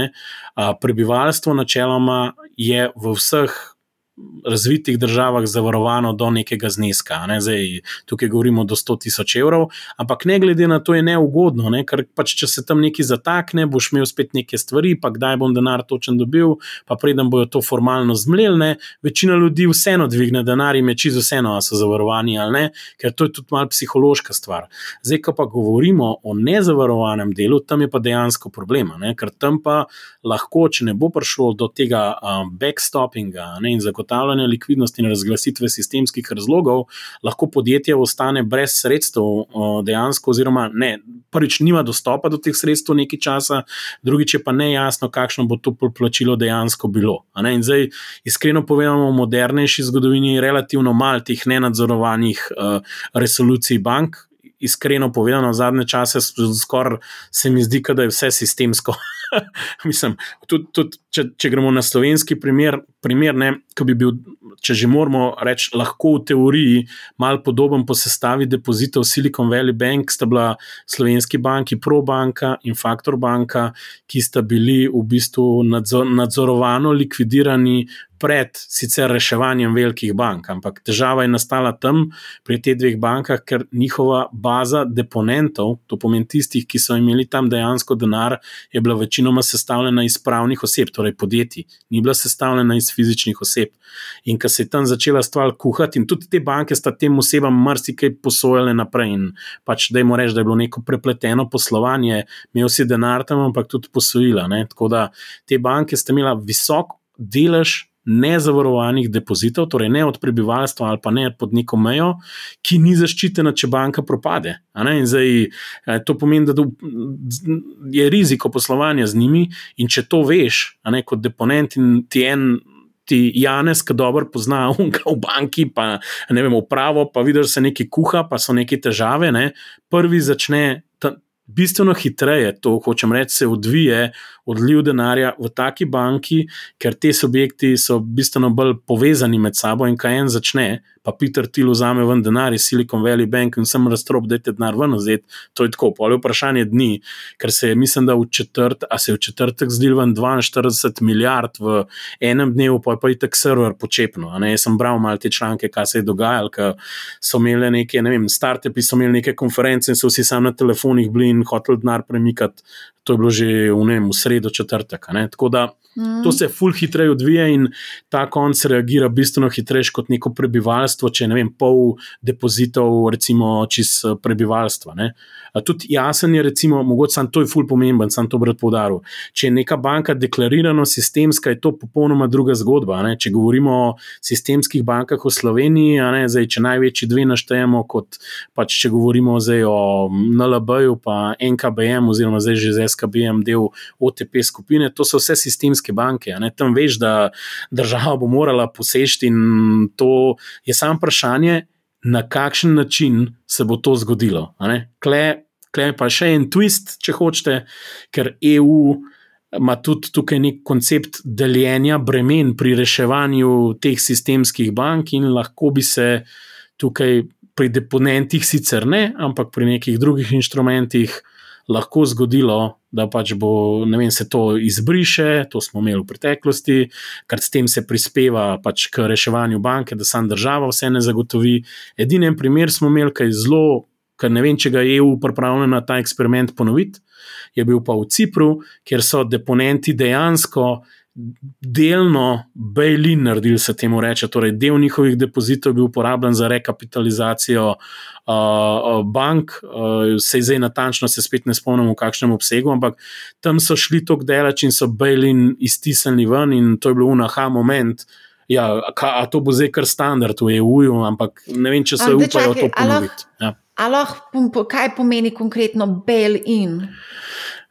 Prebivalstvo načeloma je v vseh razvitih državah zavarovano do nekega zneska. Ne? Zdaj, tukaj govorimo do 100 tisoč evrov, ampak ne glede na to je neugodno, ne? ker pač, če se tam nekaj zatakne, boš imel spet neke stvari, pa kdaj bom denar točen dobil, pa preden bojo to formalno zmlelne. Večina ljudi vseeno dvigne denar in meči z vseeno, ali so zavarovani ali ne, ker to je tudi malo psihološka stvar. Zdaj, ko pa govorimo o nezavarovanem delu, tam je pa dejansko problema, ne? ker tam pa lahko, če ne bo prišlo do tega um, backstoppinga ne? in zagotavljanja, zagotavljanja likvidnosti in razglasitve sistemskih razlogov, lahko podjetje ostane brez sredstev, dejansko, oziroma ne, prvič nima dostopa do teh sredstev nekaj časa, drugič je pa ne jasno, kakšno bo to plačilo dejansko bilo. In zdaj, iskreno povedano, v modernejši zgodovini je relativno malo teh nenadzorovanih resolucij bank. Iskreno povedano, zadnje čase skoraj se mi zdi, da je vse sistemsko. Mislim, tudi, tudi, če, če gremo na slovenski primer, primer ne, bi bil, če že moramo reči, lahko v teoriji malo podoben po sestavi depozitov Silicon Valley Bank, sta bila slovenski banki ProBanka in Factor Banka, ki sta bili v bistvu nadzor, nadzorovano likvidirani pred sicer reševanjem velikih bank. Ampak težava je nastala tam pri teh dveh bankah, ker njihova baza deponentov, to pomeni tistih, ki so imeli tam dejansko denar, je bila večinoma sestavljena iz pravnih oseb, torej podjetij, ni bila sestavljena iz fizičnih oseb. In ko se je tam začela stvar kuhati, in tudi te banke sta tem osebam marsikaj posojale naprej. In pač, da jim rečem, da je bilo neko prepleteno poslovanje, imel si denar tam, ampak tudi posojila. Ne? Tako da te banke ste imeli visok delež nezavarovanih depozitov, torej ne od prebivalstva ali pa ne pod neko mejo, ki ni zaščitena, če banka propade. Zdaj, eh, to pomeni, da je riziko poslovanja z njimi, in če to veš, ne, kot deponent in ti en. Ti Janes, ki dobro pozna unka v banki, pa ne vem, upravo, pa vidiš, da se nekaj kuha, pa so neke težave. Ne? Prvi začne bistveno hitreje, to hočem reči, se odvije odliv denarja v taki banki, ker te subjekti so bistveno bolj povezani med sabo in kaj en začne, pa Peter Thiel vzame ven denar iz Silicon Valley Bank in sem razstrop, da je denar ven nazad. To je tako, pol je vprašanje dni, ker se je, mislim, da v četrt, a se je v četrtek zdel ven 42 milijard v enem dnevu, pa je pa i tak server počepno. Jaz sem bral malo te članke, kaj se je dogajalo, ker so imeli neke, ne vem, startupi so imeli neke konference in so vsi sami na telefonih bili in hoteli denar premikati. To je bilo že v, ne v sredo četrtek. Tako da mm. to se ful hitreje odvija in ta konc reagira bistveno hitreje kot neko prebivalstvo, če ne vem, pol depozitov, recimo, čez prebivalstva. Ne. Tudi jasen je, recimo, mogoče sam to je ful pomemben, sam to bi rad poudaril. Če je neka banka deklarirano sistemska, je to popolnoma druga zgodba. Ne? Če govorimo o sistemskih bankah v Sloveniji, zdaj, če največji dve naštejemo, kot pač če govorimo zdaj o NLB-ju, pa NKBM, oziroma zdaj že z SKBM, del OTP skupine, to so vse sistemske banke. Tam veš, da država bo morala posežti in to je samo vprašanje na kakšen način se bo to zgodilo. Kle, kle pa še en twist, če hočete, ker EU ima tudi tukaj nek koncept deljenja bremen pri reševanju teh sistemskih bank, in lahko bi se tukaj pri deponentih, sicer ne, ampak pri nekih drugih inštrumentih. Lahko zgodilo, da pač bo, ne vem, se to izbriše, to smo imeli v preteklosti, ker s tem se prispeva pač k reševanju banke, da sam država vse ne zagotovi. Edini primer smo imeli, kaj zelo, ker ne vem, če ga je EU pripravljeno na ta eksperiment ponoviti, je bil pa v Cipru, kjer so deponenti dejansko delno bail-in naredili, se temu reče. Torej, del njihovih depozitov je bil uporabljen za rekapitalizacijo uh, bank, uh, se zdaj natančno, se spet ne spomnim, v kakšnem obsegu, ampak tam so šli tako delač in so bail-in iztisnili ven, in to je bil unaha moment. Ja, ka, a to bo zdaj kar standard v EU, ampak ne vem, če se upajo to ponoviti. Ja. Kaj pomeni konkretno bail-in?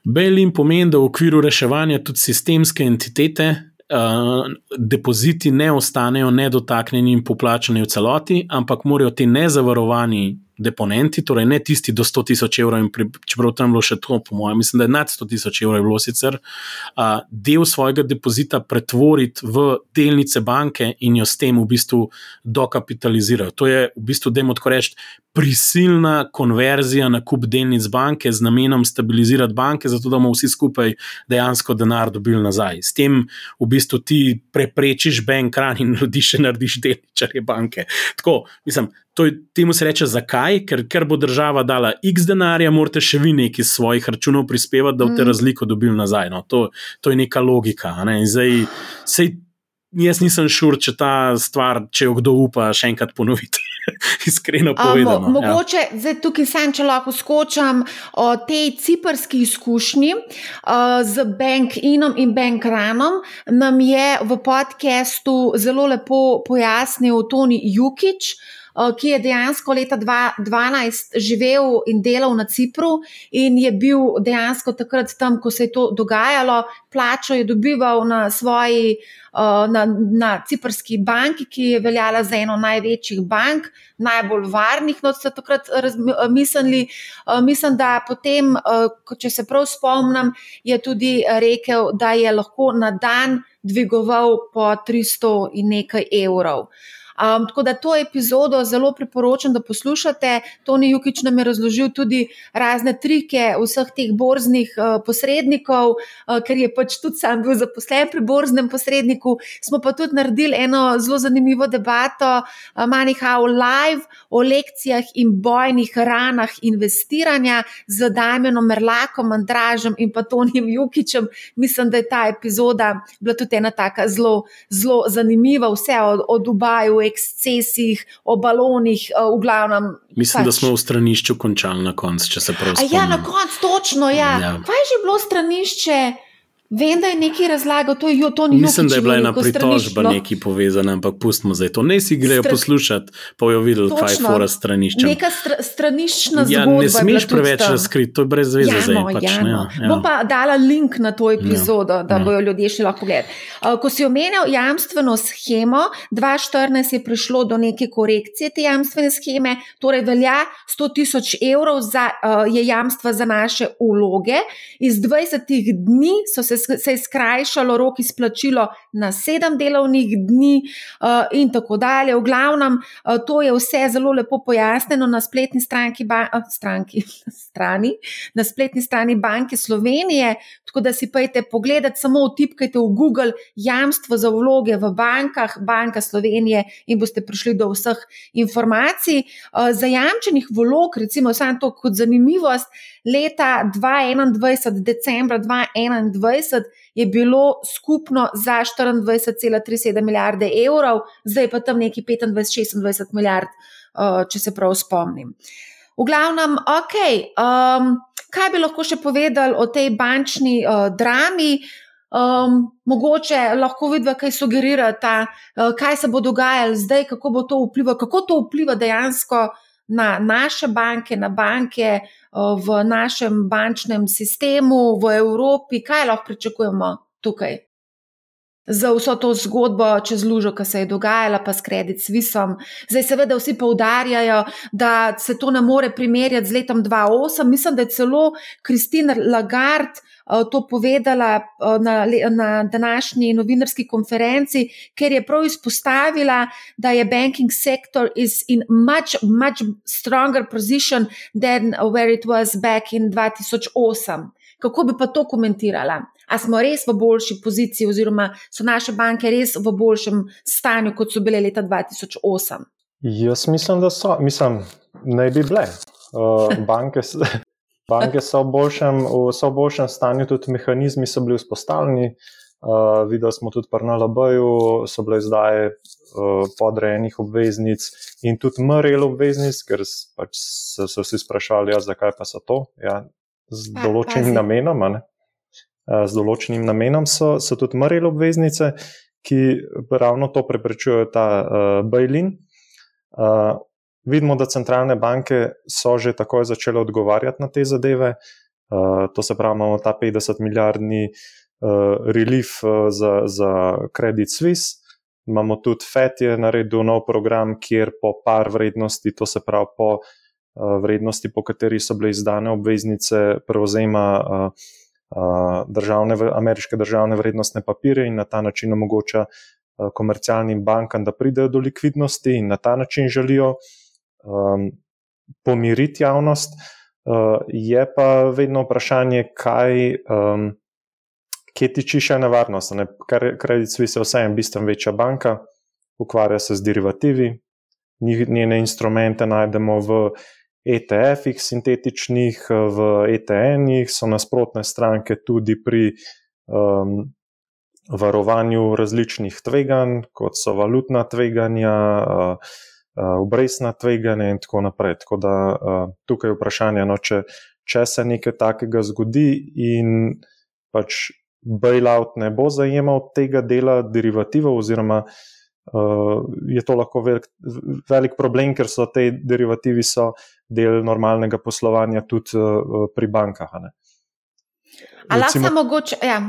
Bail-in pomeni, da v okviru reševanja tudi sistemske entitete, uh, depoziti ne ostanejo nedotaknjeni in poplačani v celoti, ampak morajo ti nezavarovani deponenti, torej ne tisti do 100 tisoč evrov, čeprav tam bilo še to, po mojem, mislim, da je nad 100 tisoč evrov bilo sicer, uh, del svojega depozita pretvoriti v delnice banke in jo s tem v bistvu dokapitalizirati. To je v bistvu, da jim tako reči, prisilna konverzija na kup delnic banke z namenom stabilizirati banke, zato da bomo vsi skupaj dejansko denar dobili nazaj. S tem v bistvu ti preprečiš bank run in ljudi še narediš delničarje banke. Tako, mislim, To je, temu se reče zakaj, ker, ker bo država dala x denarja, morate še vi neki iz svojih računov prispevati, da boste mm. razliko dobili nazaj. No. To, to je neka logika. Ne. Zdaj, sej, jaz nisem šur, če ta stvar, če jo kdo upa, še enkrat ponoviti. Iskreno povedano. Um, mogoče ja. zdaj tukaj sem, če lahko skočam o tej ciprski izkušnji uh, z Bankinom in Bankranom, nam je v podkastu zelo lepo pojasnil Toni Jukič. Eh, ki je dejansko leta 2012 živel in delal na Cipru, in je bil dejansko takrat tam, ko se je to dogajalo, plačo je dobival na svoji, eh, na, na ciprski banki, ki je veljala za eno največjih bank, najbolj varnih. No, so takrat mislili, eh, mislim, da potem, če se prav spomnim, je tudi rekel, da je lahko na dan dvigoval po 300 in nekaj evrov. Um, tako da to epizodo zelo priporočam, da poslušate. Toni Jukič nam je razložil tudi razne trike vseh teh borznih uh, posrednikov, uh, ker je pač tudi sam bil zaposlen pri borznem posredniku. Smo pa tudi naredili eno zelo zanimivo debato, uh, Manihau Live, o lekcijah in bojnih ranah investiranja z Damienom Merlakom, Andražem in pa Tonijem Jukičem. Mislim, da je ta epizoda bila tudi ena taka zelo, zelo zanimiva, vse od, od Dubaju ekscesih, o balonih, eh, v glavnem. Mislim, pač. da smo v stranišču končali na koncu, če se prav spomnim. Ja, na koncu, točno. Ja. Ja. Kaj je že bilo stranišče? Vem, da je nekaj razlagal, to je to ni Mislim, da je bila ena pritožba neki povezana, ampak pustimo zdaj to. Ne si grejo Stra... poslušati, pa jo videli, kaj je fora stranišča. Neka str straniščna zgodba. Ja, ne smeš preveč razkriti, to je brez veze ja, zdaj. No, pač, ja, no. ja, ja. Bom pa dala link na to epizodo, ja, da ja. bojo ljudje šli lahko gledati. Uh, ko si omenjal jamstveno schemo, 2014 je prišlo do neke korekcije te jamstvene scheme, torej velja 100 tisoč evrov za, uh, je jamstva za naše uloge. Iz 20 dni so se se, je skrajšalo rok izplačilo na sedem delovnih dni uh, in tako dalje. V glavnem, uh, to je vse zelo lepo pojasnjeno na spletni stranki, ba, uh, stranki, strani, na spletni strani Banke Slovenije. Tako da si pojete pogledati, samo vtipkajte v Google jamstvo za vloge v bankah, Banka Slovenije in boste prišli do vseh informacij. Uh, zajamčenih vlog, recimo, samo to kot zanimivost leta 2021, decembra 2021, je bilo skupno za 24,37 milijarde evrov, zdaj pa tam neki 25-26 milijard, uh, če se prav spomnim. V glavnem, ok, um, kaj bi lahko še povedali o tej bančni uh, drami? Um, mogoče lahko vidva, kaj sugerirata, uh, kaj se bo dogajalo zdaj, kako bo to vplivalo, kako to vpliva dejansko na naše banke, na banke, uh, v našem bančnem sistemu, v Evropi, kaj lahko pričakujemo tukaj? Za vso to zgodbo čez lužo, ki se je dogajala, pa s Credit Suissom. Zdaj, seveda, vsi poudarjajo, da se to ne more primerjati z letom 2008. Mislim, da je celo Kristina Lagarde Eh, to povedala eh, na, na današnji novinarski konferenci, ker je prav izpostavila, da je banking sector in much, much stronger position than where it was back in 2008. Kako bi pa to komentirala? A smo res v boljši poziciji, oziroma so naše banke res v boljšem stanju, kot so bile leta 2008? Jaz mislim, da so, mislim, ne bi bile. Uh, banke, Banke so v boljšem, so v boljšem stanju, tudi mehanizmi so bili vzpostavljeni. Uh, videli smo tudi pri NLB-ju, so bile izdaje uh, podrejenih obveznic in tudi MRL obveznic, ker pač so se vsi sprašvali, ja, zakaj pa so to. Ja, z pa, določenim pazi. namenom, uh, z določenim namenom so, so tudi MRL obveznice, ki ravno to preprečujejo ta uh, bailin. Uh, Vidimo, da centralne banke so že takoj začele odgovarjati na te zadeve. Uh, to se pravi, imamo ta 50 milijardni uh, relief za, za Credit Suisse. Imamo tudi FED je naredil nov program, kjer po par vrednosti, to se pravi po uh, vrednosti, po kateri so bile izdane obveznice, prevzema uh, državne, ameriške državne vrednostne papire in na ta način omogoča komercialnim bankam, da pridejo do likvidnosti in na ta način želijo um, pomiriti javnost. Uh, je pa vedno vprašanje, kaj, um, kje tiči še nevarnost. Ne? Credit Suisse je vseeno bistveno večja banka, ukvarja se z derivativi, njene instrumente najdemo v ETF-ih sintetičnih, v ETN-jih, so nasprotne stranke tudi pri um, varovanju različnih tveganj, kot so valutna tveganja. Uh, Eh, obrestna tveganja in tako naprej. Tako da uh, tukaj je vprašanje, no, če, če se nekaj takega zgodi in pač bailout ne bo zajemal tega dela derivativov, oziroma uh, je to lahko velik, velik problem, ker so te derivativi so del normalnega poslovanja tudi uh, pri bankah. Ali lahko mogoče. Ja.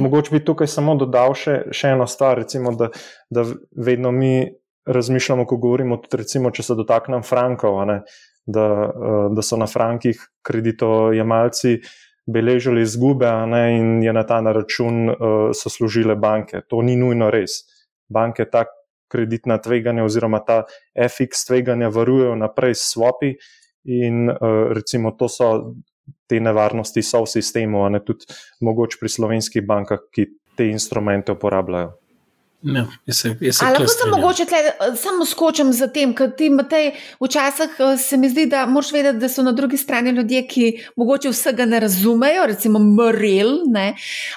Mogoče bi tukaj samo dodal še, še eno stvar, recimo, da, da vedno mi razmišljamo, ko govorimo, tudi recimo, če se dotaknem frankov, ne, da, eh, da so na frankih kreditojemalci beležili izgube ne, in je na ta račun uh, so služile banke. To ni nujno res. Banke ta kreditna tveganja oziroma ta FX tveganja varujejo naprej s swopi in uh, recimo to so te nevarnosti so v sistemu, a ne tudi mogoče pri slovenskih bankah, ki te instrumente uporabljajo. Ja, lahko sem mogoče tle, eh, samo skočim za tem, ker ti Matej, včasih eh, se mi zdi, da moraš vedeti, da so na drugi strani ljudje, ki mogoče vsega ne razumejo, recimo MRL.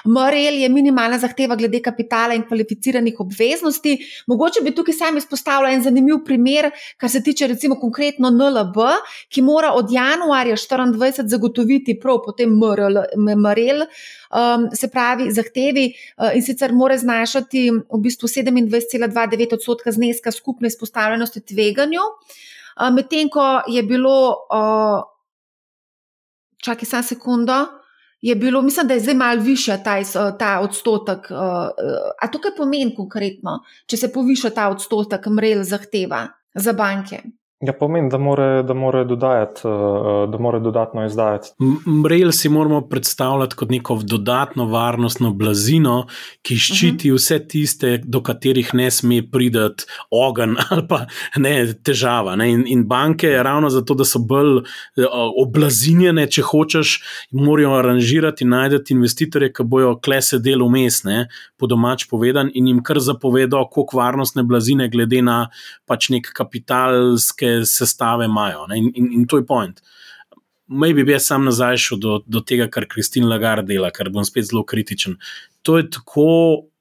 MRL je minimalna zahteva glede kapitala in kvalificiranih obveznosti. Mogoče bi tukaj sam izpostavila en zanimiv primer, kar se tiče recimo konkretno NLB, ki mora od januarja 2024 zagotoviti prav potem MRL. MRL um, se pravi, zahtevi uh, in sicer mora znašati v bistvu 27,29 odstotka zneska skupne izpostavljenosti tveganju, uh, medtem ko je bilo, uh, čakaj, samo sekundo. Je bilo, mislim, da je zdaj malo više ta, ta odstotek. Uh, a to kaj pomeni konkretno, če se poviša ta odstotek, mrel zahteva za banke? Ja, pomeni, da more, da more, dodajati, eh, eh, da more dodatno izdajati. Mrel si moramo predstavljati kot neko dodatno varnostno blazino, ki ščiti mhm. vse tiste, do katerih ne sme priti ogen ali pa ne, težava. Ne. In, in banke, ravno zato, da so bolj eh, oblazinjene, če hočeš, morajo aranžirati in najti investitorje, ki bojo klese del umestne, po domač povedan, in jim kar zapovedo, koliko varnostne blazine, glede na pač nek kapitalske sestave imajo. In, in, in to je point. Maybe bi jaz sam nazaj šel do, do tega, kar Kristina Lagarde dela, ker bom spet zelo kritičen. To je tako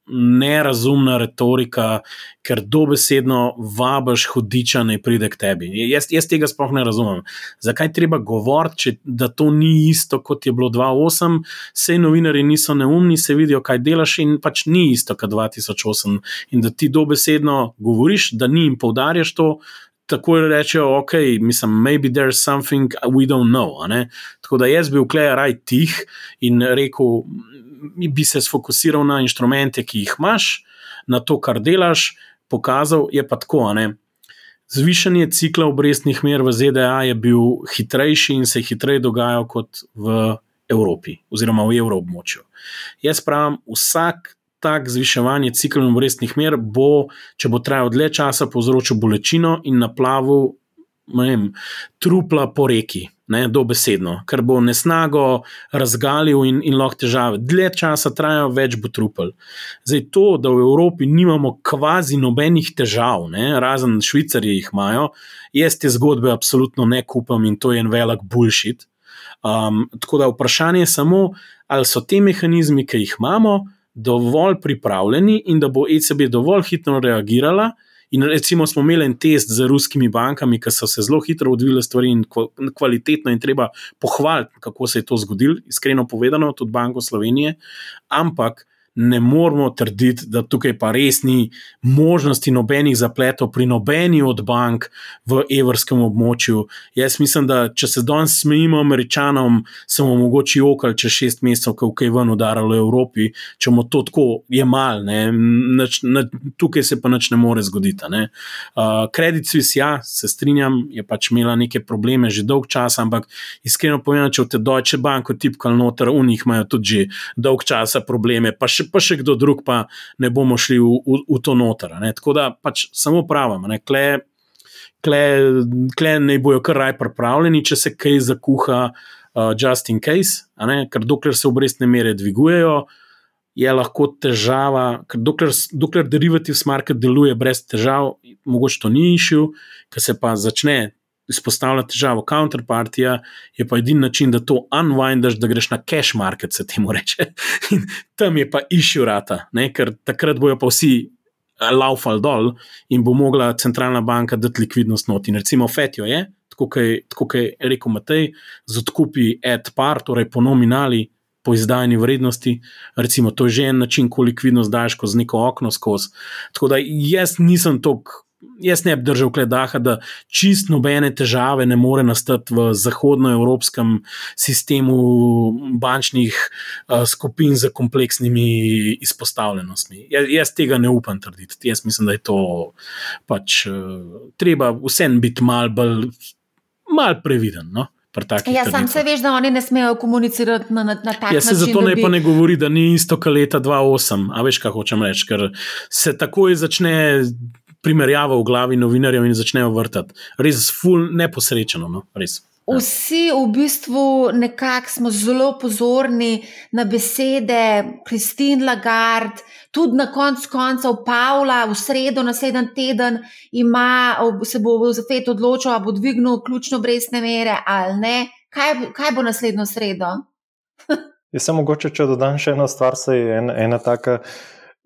nerazumna retorika, ker dobesedno vabiš hudiča, naj pride k tebi. Jaz, jaz tega sploh ne razumem. Zakaj treba govoriti, da to ni isto, kot je bilo 2008, vse novinari niso neumni, se vidijo, kaj delaš, in pač ni isto kot 2008. In da ti dobesedno govoriš, da ni in poudarjaš to tako rečejo, ok, mislim, maybe there's something we don't know. Tako da jaz bi vklejal raj tih in rekel, bi se sfokusiral na inštrumente, ki jih imaš, na to, kar delaš, pokazal je pa tako. Zvišanje cikla obrestnih mer v ZDA je bil hitrejši in se je hitreje dogajal kot v Evropi, oziroma v evroobmočju. Jaz pravim, vsak tak zviševanje ciklov obrestnih mer bo, če bo trajal dlje časa, povzročil bolečino in naplavil vem, trupla po reki. Ne, dobesedno, ker bo nesnago razgalil in, in lahko težave. Dlje časa trajajo, več bo trupel. Zdaj, to, da v Evropi nimamo kvazi nobenih težav, ne, razen Švicarji jih imajo, jaz te zgodbe absolutno ne kupam in to je en velik bullshit. Um, tako da vprašanje je samo, ali so te mehanizmi, ki jih imamo, dovolj pripravljeni in da bo ECB dovolj hitro reagirala. In recimo smo imeli en test z ruskimi bankami, ki so se zelo hitro odvile stvari in kvalitetno, in treba pohvaliti, kako se je to zgodilo, iskreno povedano, tudi Banko Slovenije. Ampak ne moramo trditi, da tukaj pa res ni možnosti nobenih zapletov pri nobeni od bank v evrskem območju. Jaz mislim, da če se danes smejimo američanom, se bomo mogoče okali čez šest mesecev, ko je ven udaralo v Evropi, če bomo to tako jemali, tukaj se pa nič ne more zgoditi. Kredit uh, Suisse, ja, se strinjam, je pač imela neke probleme že dolg čas, ampak iskreno povedano, če v te Deutsche Bank tipkali noter, v njih imajo tudi že dolg časa probleme, pa še pa še kdo drug, pa ne bomo šli v, v, v to noter. Ne? Tako da pač samo pravim, kle, kle, kle ne bojo kar raj pripravljeni, če se kaj zakuha, uh, just in case, ker dokler se obrestne mere dvigujejo. Je lahko težava, ker dokler, dokler derivatives market deluje brez težav, mogoče to ni išil, ker se pa začne izpostavlja težavo counterpartija, je pa edini način, da to unwindaš, da greš na cash market, se temu reče. In tam je pa išil rata, ne? ker takrat bojo pa vsi eh, laufali dol in bo mogla centralna banka dati likvidnost not. In recimo Fetijo je, tako kot je rekel Matej, z odkupi ad par, torej po nominali. Po izdajni vrednosti, recimo, to je že en način, koliko likvidnost daš skozi neko okno. Skozi. Tako da jaz nisem tako jaz ne bi držal kledaha, da čist nobene težave ne more nastati v zahodnoevropskem sistemu bančnih uh, skupin z kompleksnimi izpostavljenostmi. Jaz, jaz tega ne upam trditi. Jaz mislim, da je to pač uh, treba vsem biti mal bolj mal previden. No? Ja, sam se veš, da oni ne smejo komunicirati na, na, na tak način. Ja, se zato ne bi... pa ne govori, da ni isto, kot leta 2008. A veš, kaj hočem reči, ker se takoj začne primerjavo v glavi novinarjev in začnejo vrtati. Res, ful, neposrečeno. No? Res. Ja. Vsi v bistvu nekako smo zelo pozorni na besede Kristin Lagarde, tudi na koncu koncev Pavla, v sredo, naslednji teden, ima, se bo za FED odločil, ali bo dvignil ključno brezne mere ali ne. Kaj, kaj bo naslednjo sredo? Jaz sem mogoče, če dodam še eno stvar, se je en, ena taka.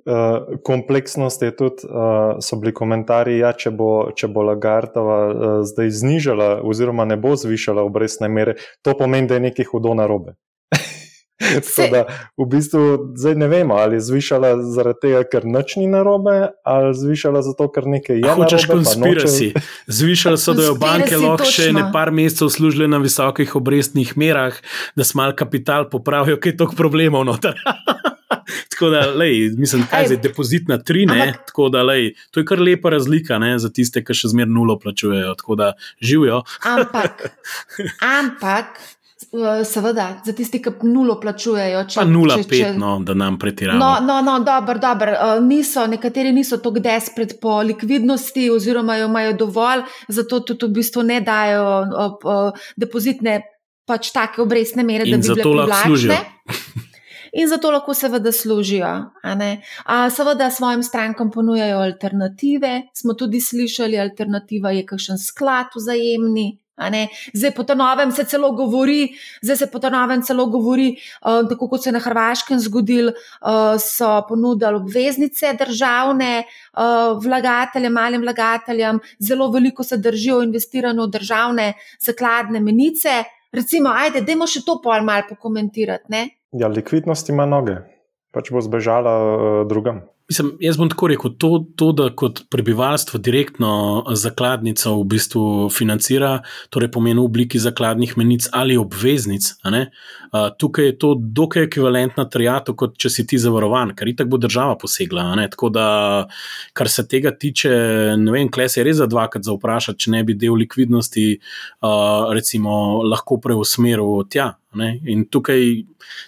Uh, kompleksnost je tudi, uh, so bili komentarji, ja, če bo, če bo Lagardova uh, zdaj znižala, oziroma ne bo zvišala obrestne mere, to pomeni, da je nekaj hudo na robe. da, v bistvu zdaj ne vemo, ali je zvišala zaradi tega, ker noč ni na robe, ali zvišala zato, ker nekaj je. Hočeš konspirati. Noče... Zvišali so, da jo banke lahko še ne par mesecev služile na visokih obrestnih merah, da smo mal kapital popravijo, kaj je toliko problemov noter. tako da, lej, mislim, kaj je depozit na tri, ne? Ampak, tako da, lej, to je kar lepa razlika ne, za tiste, ki še zmeraj nulo plačujejo, tako da živijo. ampak, ampak. Eh, seveda, za tisti, ki nulo plačujejo. Če, pa nula če, pet, če... no, da nam pretiramo. No, no, no dobro, dobro. Uh, niso, nekateri niso tako despred po likvidnosti, oziroma jo imajo dovolj, zato tudi v bistvu ne dajo uh, uh, depozitne, pač take obrestne mere, In da bi bile privlačne. In zato lahko seveda služijo. A, seveda svojim strankam ponujajo alternative. Smo tudi slišali, alternativa je kakšen sklad vzajemni, Zdaj, po novem se celo govori, zdaj se po novem celo govori, uh, tako kot se je na Hrvaškem zgodil, uh, so ponudili obveznice državne uh, vlagateljem, malim vlagateljem, zelo veliko se držijo investirano v državne zakladne menice. Recimo, ajde, dajmo še to pol malo pokomentirati. Ja, likvidnost ima noge, pač bo zbežala uh, drugam. Mislim, jaz bom tako rekel, to, to, da kot prebivalstvo direktno zakladnico v bistvu financira, torej pomeni v obliki zakladnih menic ali obveznic. Uh, tukaj je to dokaj ekvivalentna trijatu, kot če si ti zavarovan, ker itak bo država posegla. Tako da, kar se tega tiče, ne vem, kles je res za dvakrat za vprašati, če ne bi del likvidnosti uh, recimo, lahko preusmeril tja. Ne? In tukaj,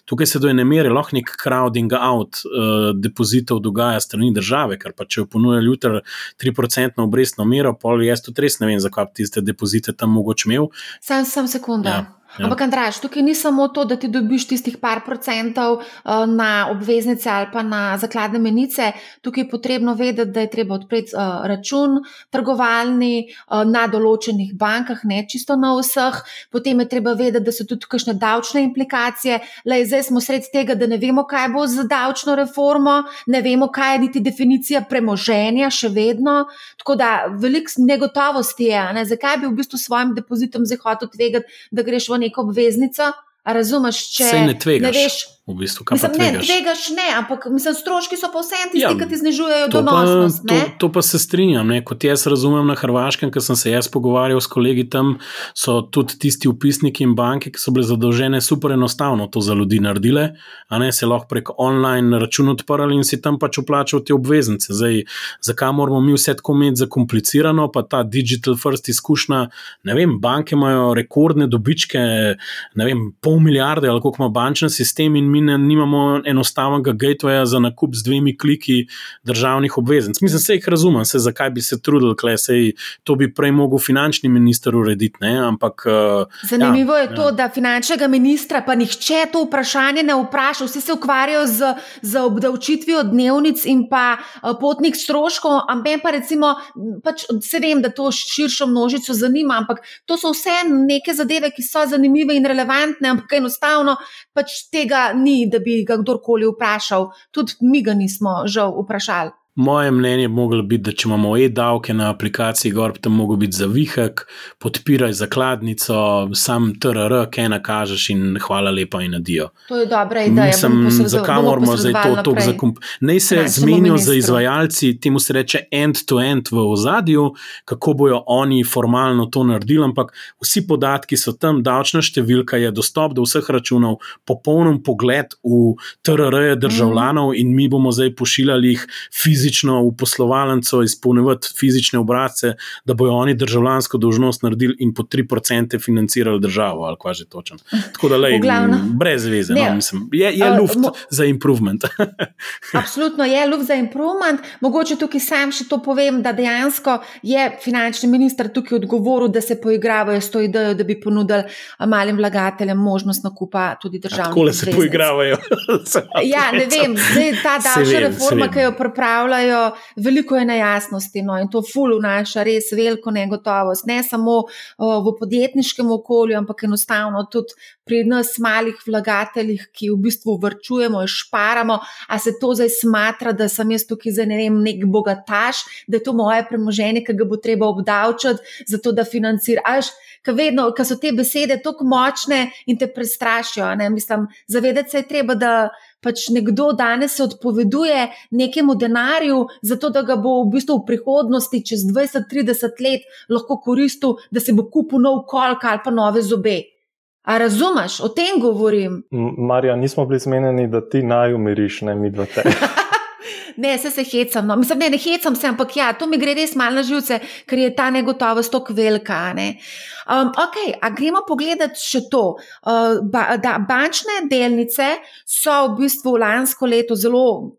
tukaj se do ene mere lahko nek crowding out uh, depozitov dogaja strani države, ker pa če ponuja jutri 3% obrestno mero, pol jaz tudi res ne vem, zakaj bi tiste depozite tam mogoče imel. Sam sem sekunda. Ja. Ja. Ampak, Andraš, tukaj ni samo to, da ti dobiš tistih par procentov uh, na obveznice ali pa na zakladne menice. Tukaj je potrebno vedeti, da je treba odpreti uh, račun trgovalni uh, na določenih bankah, ne čisto na vseh. Potem je treba vedeti, da so tudi kakšne davčne implikacije. Lej, zdaj smo sred tega, da ne vemo, kaj bo z davčno reformo, ne vemo, kaj je niti definicija premoženja, še vedno. Tako da veliko negotovosti je. Ne? Zakaj bi v bistvu svojim depozitom zdaj hotel tvegati, da greš v neko obveznico. Razumeš, če ne tvegaš. Ne veš, v bistvu, mislim, ne, tvegaš ne, ampak mislim, stroški so pa vsem tisti, ja, ki ti znižujejo donosnost. Pa, to, to pa se strinjam. Ne? Kot jaz razumem na Hrvaškem, ker sem se jaz pogovarjal s kolegi tam, so tudi tisti upisniki in banke, ki so bile zadolžene, super enostavno to za ljudi naredile. A ne se lahko prek online račun odprli in si tam pač uplačal te obveznice. Zdaj, zakaj moramo mi vse tako imeti zakomplicirano, pa ta digital first izkušnja. Ne vem, banke imajo rekordne dobičke, ne vem, pol milijarde ali koliko ima bančni sistem in mi ne, nimamo enostavnega gatewaya za nakup z dvemi kliki državnih obveznic. Mislim, se jih razumem, se, zakaj bi se trudili, kle, sej, to bi prej mogel finančni minister urediti. Ne, ampak, uh, Zanimivo ja, je to, ja. da finančnega ministra pa nihče to vprašanje ne vpraša, vsi se ukvarjajo z, z obdavčitvijo dnevnic in pa uh, potnih stroškov, ampak pa recimo, pač, se vem, da to širšo množico zanima, ampak to so vse neke zadeve, ki so zanimive in relevantne, ampak enostavno pač tega ni da bi ga kdorkoli vprašal, tudi mi ga nismo žal vprašali. Moje mnenje bi moglo biti, da če imamo e-davke na aplikaciji Gorb, tam mogo biti za vihek, podpiraj zakladnico, sam TRR, kaj nakažeš in hvala lepa in adijo. To je dobra ideja. Mislim, zakaj moramo zdaj to tako zakomplicirati? Naj se zmenijo za izvajalci, temu se reče end-to-end -end v ozadju, kako bojo oni formalno to naredili, ampak vsi podatki so tam, davčna številka je dostop do vseh računov, popolnom pogled v TRR državljanov mm. in mi bomo zdaj pošiljali jih fizično fizično v poslovalnico izpolnjevati fizične obrazce, da bojo oni državljansko dožnost naredili in po 3% financirali državo, ali kaj že točno. Tako da, lej, brez veze, no, mislim, je, je luft uh, mo- za improvement. Absolutno je luft za improvement. Mogoče tukaj sam še to povem, da dejansko je finančni minister tukaj odgovoril, da se poigravajo s to idejo, da bi ponudili malim vlagateljem možnost nakupa tudi državnih. Tako se poigravajo. ja, ne vem, zdaj ta davčna reforma, ki jo pripravljajo prihajajo, veliko je nejasnosti no, in to ful vnaša res veliko negotovost, ne samo uh, v podjetniškem okolju, ampak enostavno tudi pri nas malih vlagateljih, ki v bistvu vrčujemo in šparamo. A se to zdaj smatra, da sem jaz tukaj za ne vem, nek bogataš, da je to moje premoženje, ki ga bo treba obdavčati, zato da financiraš. Ker vedno, ker so te besede tako močne in te prestrašijo. Mislim, zavedati se je treba, da pač nekdo danes se odpoveduje nekemu denarju, zato da ga bo v bistvu v prihodnosti, čez 20-30 let, lahko koristil, da se bo kupil nov kolk ali pa nove zobe. A razumeš, o tem govorim? Marja, nismo bili zmenjeni, da ti naj umiriš, ne mi dva te. ne, se se hecam. No. Mislim, ne, ne hecam se, ampak ja, to mi gre res malo na živce, ker je ta negotovost tako velika. Ne. Um, ok, a gremo pogledati še to. Uh, ba, da, bančne delnice so v bistvu lansko leto zelo,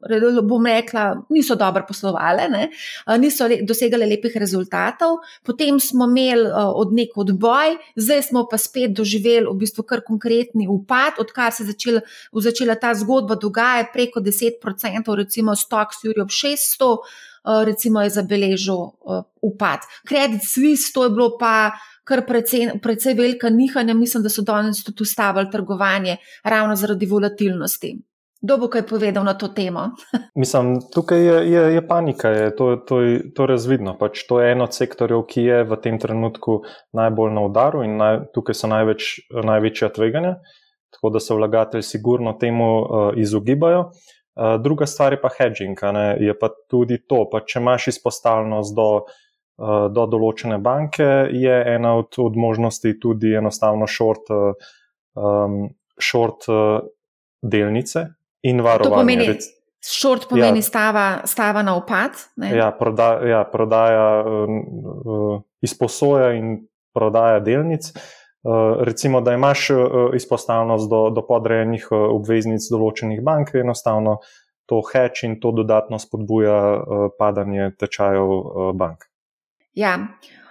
bom rekla, niso dobro poslovale, ne. uh, niso le, dosegale lepih rezultatov, potem smo imeli uh, od nek odboj, zdaj smo pa spet doživeli v bistvu kar konkretni upad, odkar se je začela, začela ta zgodba dogajati preko 10%, recimo 100 Fox Europe 600, uh, recimo, je zabeležil uh, upad. Credit Suisse, to je bilo pa kar precej, precej velika nihanja, mislim, da so danes tudi ustavili trgovanje ravno zaradi volatilnosti. Kdo bo kaj povedal na to temo? mislim, tukaj je, je, je panika, je, to, to, to je razvidno. Pač to je eno od sektorjev, ki je v tem trenutku najbolj na udaru in naj, tukaj so največ, največja tveganja, tako da se vlagatelji sigurno temu uh, izogibajo. Eh, druga stvar je pa hedging, je pa tudi to. Pa če imaš izpostavljenost do, uh, do določene banke, je ena od, od možnosti tudi enostavno short, um, short delnice in varovanje. Short pomeni ja, stava, stava na upad. Ja, proda, ja, prodaja, uh, uh, izposoja in prodaja delnic. Eh, recimo, da imaš eh, izpostavljenost do, do podrejenih eh, obveznic določenih bank, enostavno to heč in to dodatno spodbuja padanje tečajev bank. Ja.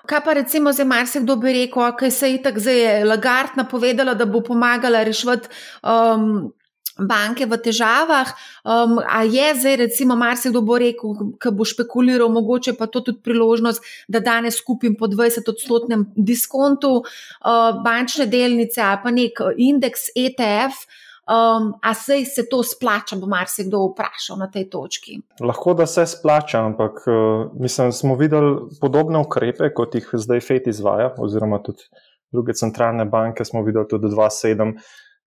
Kaj pa recimo za marsikdo bi rekel, da se je tako zdaj Lagard napovedala, da bo pomagala rešiti um, banke v težavah. Um, a je zdaj, recimo, marsikdo bo rekel, da bo špekuliral, mogoče pa to tudi priložnost, da danes kupim po 20-odstotnem diskontu uh, bančne delnice ali pa nek indeks ETF. Um, a se se to splača, bo marsikdo vprašal na tej točki? Lahko da se splača, ampak uh, mislim, smo videli podobne ukrepe, kot jih zdaj FED izvaja, oziroma tudi druge centralne banke. Smo videli tudi 2-7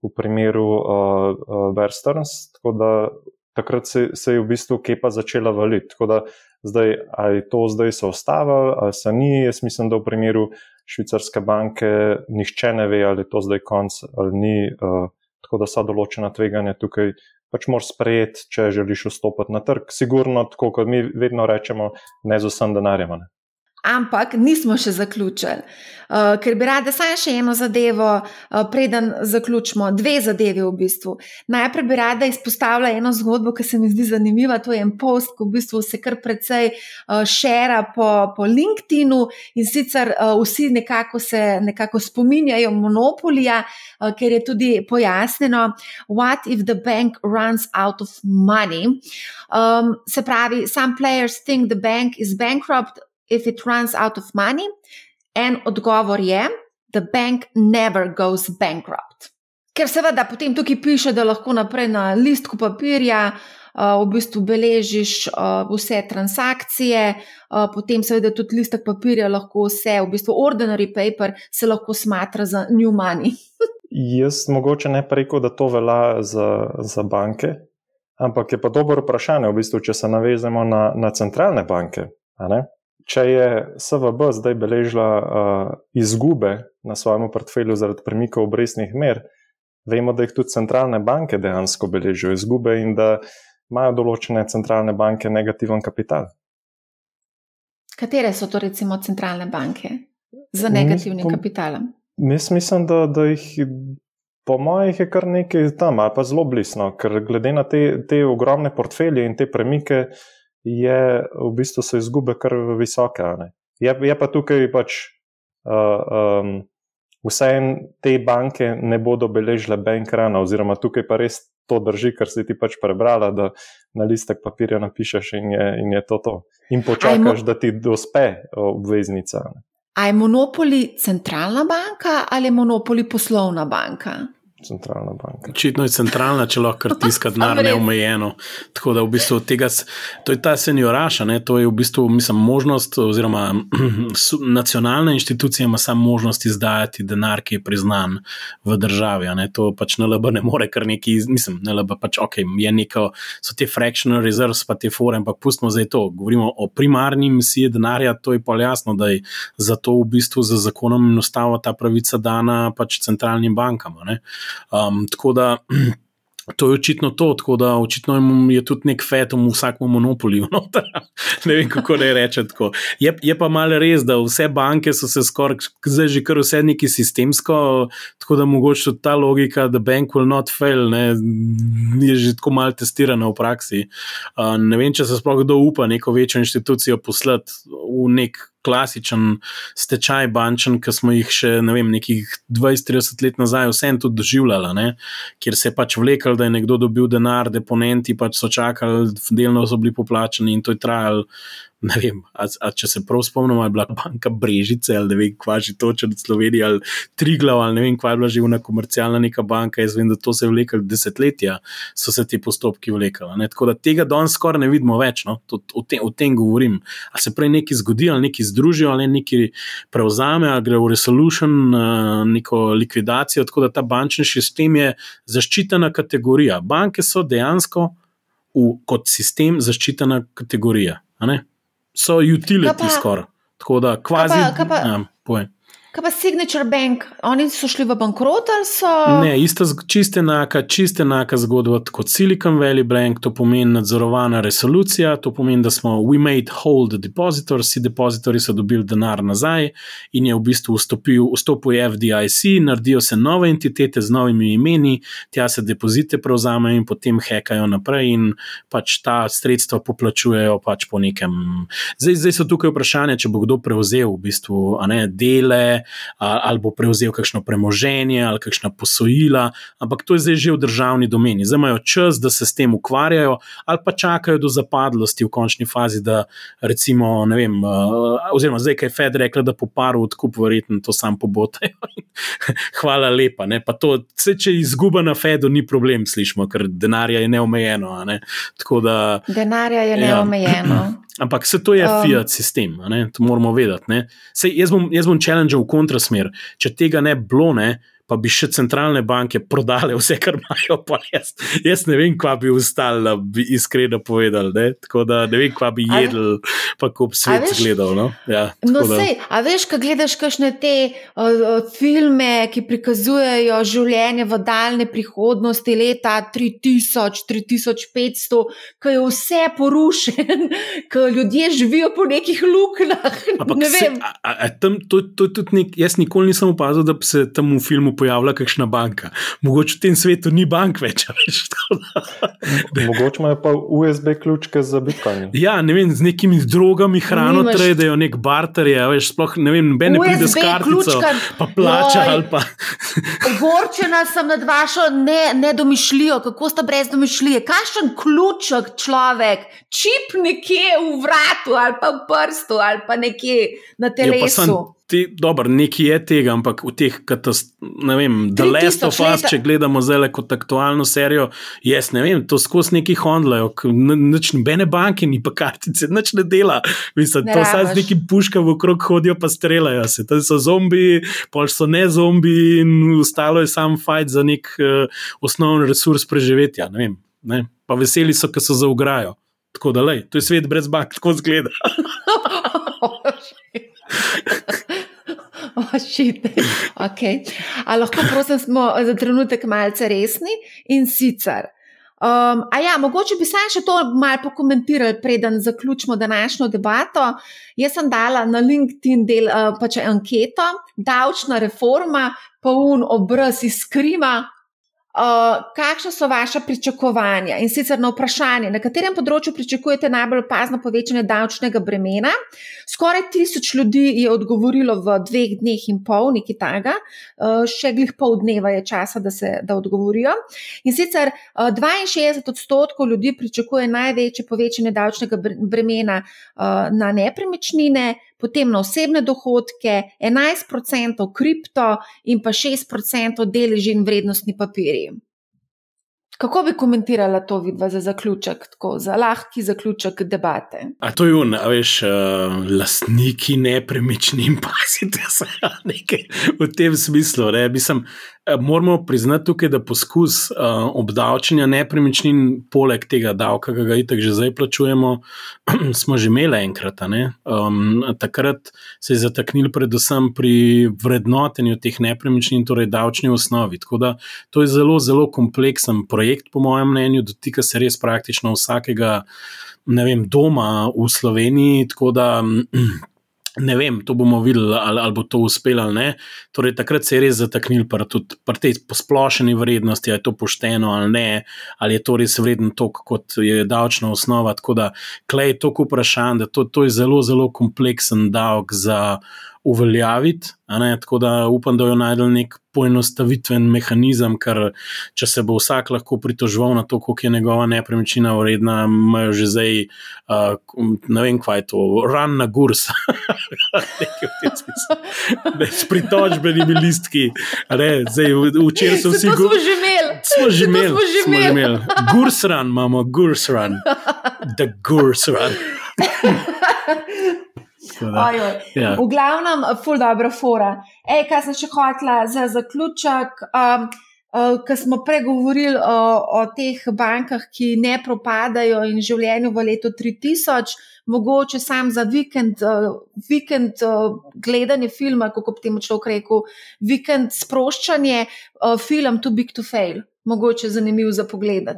v primeru uh, uh, Bear Stearns. Tako da takrat se, se je v bistvu kepa začela valiti. Tako da zdaj, ali to zdaj se ostava, ali se ni. Jaz mislim, da v primeru švicarske banke nišče ne ve, ali je to zdaj konc ali ni. Uh, tako da so določena tveganja tukaj. Pač moraš sprejeti, če želiš vstopiti na trg. Sigurno, tako kot mi vedno rečemo, ne z vsem denarjem. Ampak nismo še zaključili, uh, ker bi rada samo še eno zadevo, uh, preden zaključimo, dve zadevi v bistvu. Najprej bi rada izpostavila eno zgodbo, ki se mi zdi zanimiva. To je en post, ki v bistvu se kar precej uh, šera po, po LinkedIn-u in sicer uh, vsi nekako se nekako spominjajo monopolija, uh, ker je tudi pojasnjeno, what if the bank runs out of money. Um, se pravi, some players think the bank is bankrupt if it runs out of money? En odgovor je, the bank never goes bankrupt. Ker seveda potem tukaj piše, da lahko naprej na listku papirja uh, v bistvu beležiš uh, vse transakcije, uh, potem seveda tudi listek papirja lahko vse, v bistvu ordinary paper se lahko smatra za new money. Jaz mogoče ne preko, da to velja za, za banke, ampak je pa dobro vprašanje, v bistvu, če se navezemo na, na centralne banke če je SVB zdaj beležila uh, izgube na svojem portfelju zaradi premika obrestnih mer, vemo, da jih tudi centralne banke dejansko beležijo izgube in da imajo določene centralne banke negativen kapital. Katere so to, recimo, centralne banke z negativnim Mis, kapitalom? Jaz mislim, da, da jih, po mojih, je kar nekaj tam, ali pa zelo blizu, ker glede na te, te ogromne portfelje in te premike, uh, je v bistvu so izgube kar visoke. Je, je pa tukaj pač. Uh, um, Vseeno te banke ne bodo beležile bankrana, oziroma tukaj pa res to drži, kar si ti pač prebrala, da na listek papirja napišeš in je, in je to to. In počakaš, da ti dospe obveznica. A je monopoli centralna banka ali je monopoli poslovna banka? Centralna banka. Očitno je centralna, če lahko tiska denar neomejeno. Tako da v bistvu tega, to je ta senioraša, ne? to je v bistvu mislim, možnost, oziroma nacionalna inštitucija ima samo možnost izdajati denar, ki je priznan v državi. Ne? To pač NLB ne more, ker neki, mislim, NLB pač ok, je neko, so te fractional reserves, pa te fore, ampak pustimo zdaj to. Govorimo o primarni misiji denarja, to je pa jasno, da je zato v bistvu za zakonom in ustavo ta pravica dana pač centralnim bankam. Um, tako da. To je očitno to, tako da očitno je tudi nek fetum v vsakem monopoliju. No? ne vem, kako naj rečem tako. Je, je pa malo res, da vse banke so se skoraj, zdaj že kar vse neki sistemsko, tako da mogoče ta logika, da bank will not fail, ne, je že tako malo testirana v praksi. Uh, ne vem, če se sploh kdo upa neko večjo inštitucijo poslati v nek klasičen stečaj bančen, ki smo jih še ne vem, nekih 20-30 let nazaj vsem tudi doživljali, ne? kjer se je pač vlekel, da je nekdo dobil denar, deponenti pač so čakali, delno so bili poplačeni in to je trajalo ne vem, a, a če se prav spomnim, ali je bila banka Brežice ali ne vem, kva že točno od Slovenije ali Triglav ali ne vem, kva je bila že una komercialna neka banka. Jaz vem, da to se je vlekel desetletja, so se ti postopki vlekali. Tako da tega danes skoraj ne vidimo več, no? to, o, tem, o tem govorim. A se prej nekaj zgodi, ali nekaj združijo, ali nekaj prevzame, ali gre v resolution, neko likvidacijo. Tako da ta bančni sistem je zaščitena kategorija. Banke so dejansko v, kot sistem zaščitena kategorija so utility skoraj. Tako da, kvazi. Kaj pa, kaj pa, ja, Kaj pa Signature Bank, oni so šli v bankrot ali so? Ne, ista, čiste enaka, čiste enaka zgodba kot Silicon Valley Bank, to pomeni nadzorovana resolucija, to pomeni, da smo we made hold depositors, vsi depozitorji so dobili denar nazaj in je v bistvu vstopil, vstopil FDIC, naredijo se nove entitete z novimi imeni, tja se depozite prevzamejo in potem hekajo naprej in pač ta sredstva poplačujejo pač po nekem. Zdaj, zdaj so tukaj vprašanje, če bo kdo prevzel v bistvu, ne dele ali bo prevzel kakšno premoženje ali kakšna posojila, ampak to je zdaj že v državni domeni. Zdaj imajo čas, da se s tem ukvarjajo, ali pa čakajo do zapadlosti v končni fazi, da recimo, ne vem, oziroma zdaj, kaj je Fed rekel, da po paru odkup, verjetno to sam pobotajo. Hvala lepa. To, vse, če izguba na Fedu, ni problem, slišimo, ker denarja je neomejeno. Ne? Da, denarja je ja. neomejeno. Ampak se to je um, Fiat sistem, to moramo vedeti. Sej, jaz bom, bom challenge v kontrasmer. Če tega ne bilo, ne, pa bi še centralne banke prodale vse, kar imajo, pa jaz, jaz ne vem, kva bi ustala, bi iskreno povedal. Ne? Tako da ne vem, kva bi jedel, pa ko bi svet gledal. No, ja, no sej, a veš, ko gledaš kakšne te uh, filme, ki prikazujejo življenje v daljne prihodnosti, leta 3000, 3500, ko je vse porušen, ko ljudje živijo po nekih luknjah. Ne se, a, a, tam, to, to, to, nek, jaz nikoli nisem opazil, da bi se tam v filmu pojavila kakšna banka. Mogoče v tem svetu ni bank več. Mogoče imajo pa USB ključke za Bitcoin. Ja, ne vem, z nekimi drogami hrano tradejo, nek barter je, veš, sploh ne vem, noben ne pride s kartico, pa plača ali pa. Ogorčena sem nad vašo nedomišljijo, ne kako ste brez domišljije. Kakšen ključek človek, čip nekje v vratu ali pa v prstu ali pa nekje na telesu. Ja, Dobro, nekaj je tega, ampak v teh, ne vem, The Last of Us, če gledamo zdaj kot aktualno serijo, jaz ne vem, to skozi neki hondlajo, nobene banke, ni pa kartice, noč ne dela. Mislim, ne to saj z nekim puškam v krog hodijo, pa streljajo se. To so zombi, pol so ne zombi in ostalo je sam fajn za nek uh, osnovni resurs preživetja. Ne vem, ne? Pa veseli so, ker so za ugrajo. Tako da, lej, to je svet brez bank, tako zgleda. Ošite. Okay. Lahko, prosim, smo za trenutek malce resni in sicer. Um, a ja, mogoče bi se še to malo pokomentirali, preden zaključimo današnjo debato. Jaz sem dala na LinkedIn del uh, pač anketo, davčna reforma, pa un obraz iz Krima, Uh, kakšna so vaša pričakovanja in sicer na vprašanje, na katerem področju pričakujete najbolj opazno povečanje davčnega bremena? Skoraj tisoč ljudi je odgovorilo v dveh dneh in pol, nekaj tega, uh, še glih pol dneva je časa, da se da odgovorijo. In sicer uh, 62 odstotkov ljudi pričakuje največje povečanje davčnega bremena na nepremičnine, potem na osebne dohodke, 11% kripto in pa 6% deleži in vrednostni papirji. Kako bi komentirala to vidva za zaključek, tako za lahki zaključek debate? A to je un, a veš, uh, lastniki nepremičnin, pazite se, nekaj v tem smislu. Ne? Mislim, moramo priznati tukaj, da poskus uh, obdavčenja nepremičnin, poleg tega davka, ki ga itek že zdaj plačujemo, smo že imeli enkrat. Um, takrat se je zataknil predvsem pri vrednotenju teh nepremičnin, torej davčni osnovi. Tako da to je zelo, zelo kompleksen projekt, po mojem mnenju, dotika se res praktično vsakega. Ne vem, doma v Sloveniji, tako da Ne vem, to bomo videli, ali, ali bo to uspelo ali ne. Torej, takrat se je res zataknil tudi pri tej posplošeni vrednosti, ali je to pošteno ali ne, ali je to res vredno toliko, kot je davčna osnova. Tako da, klej je to vprašanje, da to, to je zelo, zelo kompleksen davek za uveljaviti. Tako da upam, da jo najdel nek poenostavitven mehanizem, ker če se bo vsak lahko pritoževal na to, koliko je njegova nepremičnina vredna, imajo že zdaj, uh, ne vem, kaj je to, ran na gurs. S pritožbenimi listki. Včeraj so vsi govorili. Smo že imeli, smo že imeli. Gurs run, imamo gurs run. The gurs run. Ja. V glavnem, full dobro fora. Ej, kaj sem še hotla za zaključek? Um, uh, Ker smo pregovorili o, o teh bankah, ki ne propadajo in življenju v letu 3000, mogoče sam za vikend, uh, vikend uh, gledanje filma, kako bi temu človek rekel, vikend sproščanje, uh, film Too Big to Fail. Mogoče zanimiv za pogled.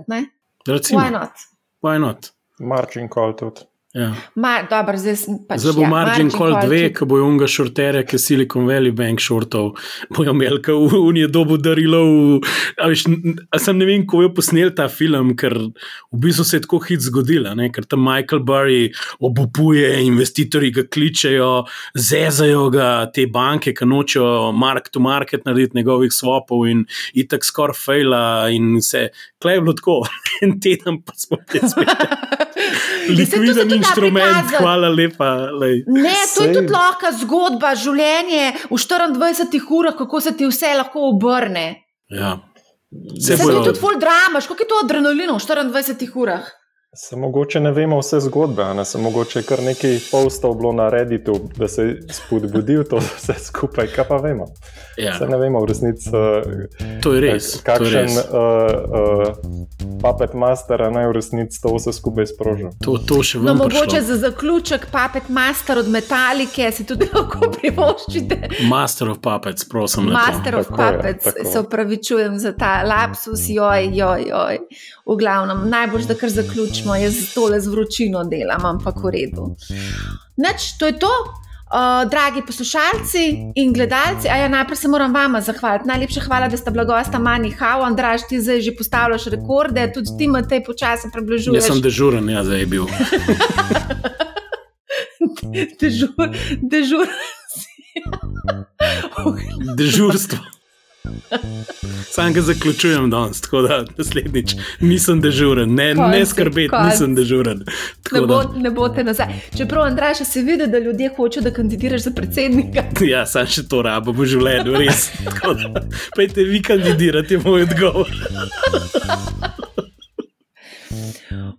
Recimo, Why not? Why not? Marčin Call tudi. Ja. Ma, dober, zdaj, pač, zdaj bo ja, margin call 2, ki bo unga šortere, ki Silicon Valley Bank šortov, bojo imeli, ki v Uniji dobu darilo. Sam ne vem, ko je posnel ta film, ker v bistvu se je tako hit zgodila, ne? ker tam Michael Burry obupuje, investitorji ga kličejo, zezajo ga te banke, ki nočejo mark to market narediti njegovih swapov in itak skoraj fejla in se, klej je bilo tako, en teden pa smo te spet. Likviden inštrument, hvala lepa. Lej. Ne, to Sej. je tudi lahka zgodba, življenje v 24 urah, kako se ti vse lahko obrne. Ja. Se je tudi full drama, kako je to adrenalino v 24 urah. Se mogoče ne vemo vse zgodbe, ne se mogoče kar nekaj postov bilo na Redditu, da se je spodbudil to vse skupaj, kaj pa vemo. Ja. Se ne vemo v resnici. Uh, to je res. Kakšen uh, uh, papet master naj v resnici to vse skupaj sproži. To, to še vedno. No, mogoče za zaključek papet master od metalike si tudi lahko privoščite. Master of puppets, prosim. Master of puppets, se upravičujem za ta lapsus, joj, joj, joj. V glavnem, najbolj, da kar zaključim smo jaz tole z vročino delam, ampak v redu. Neč, to je to. Uh, dragi poslušalci in gledalci, ja, najprej se moram vama zahvaliti. Najlepša hvala, da ste blagosta Mani Hau, Andraš, ti zdaj že postavljaš rekorde, tudi ti me te počasi približuješ. Jaz sem dežuren, ja, zdaj je bil. Dežur, dežur. Dežurstvo. Sam ga zaključujem danes, tako da naslednjič nisem dežuren, ne, ne skrbeti, nisem dežuren. Ne, bo, ne bote nazaj. Čeprav, Andrej, se vidi, da ljudje hočejo, da kandidiraš za predsednika. Ja, sam še to rabo v življenju, res. Pejte vi kandidirati, je moj odgovor.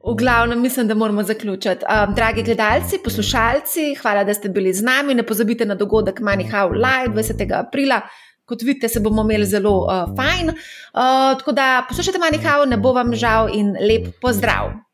V glavnem, mislim, da moramo zaključiti. Um, dragi gledalci, poslušalci, hvala, da ste bili z nami. Ne pozabite na dogodek Manihau Live 20. aprila kot vidite, se bomo imeli zelo uh, fajn. Uh, tako da poslušajte, manj kao, ne bo vam žal in lep pozdrav.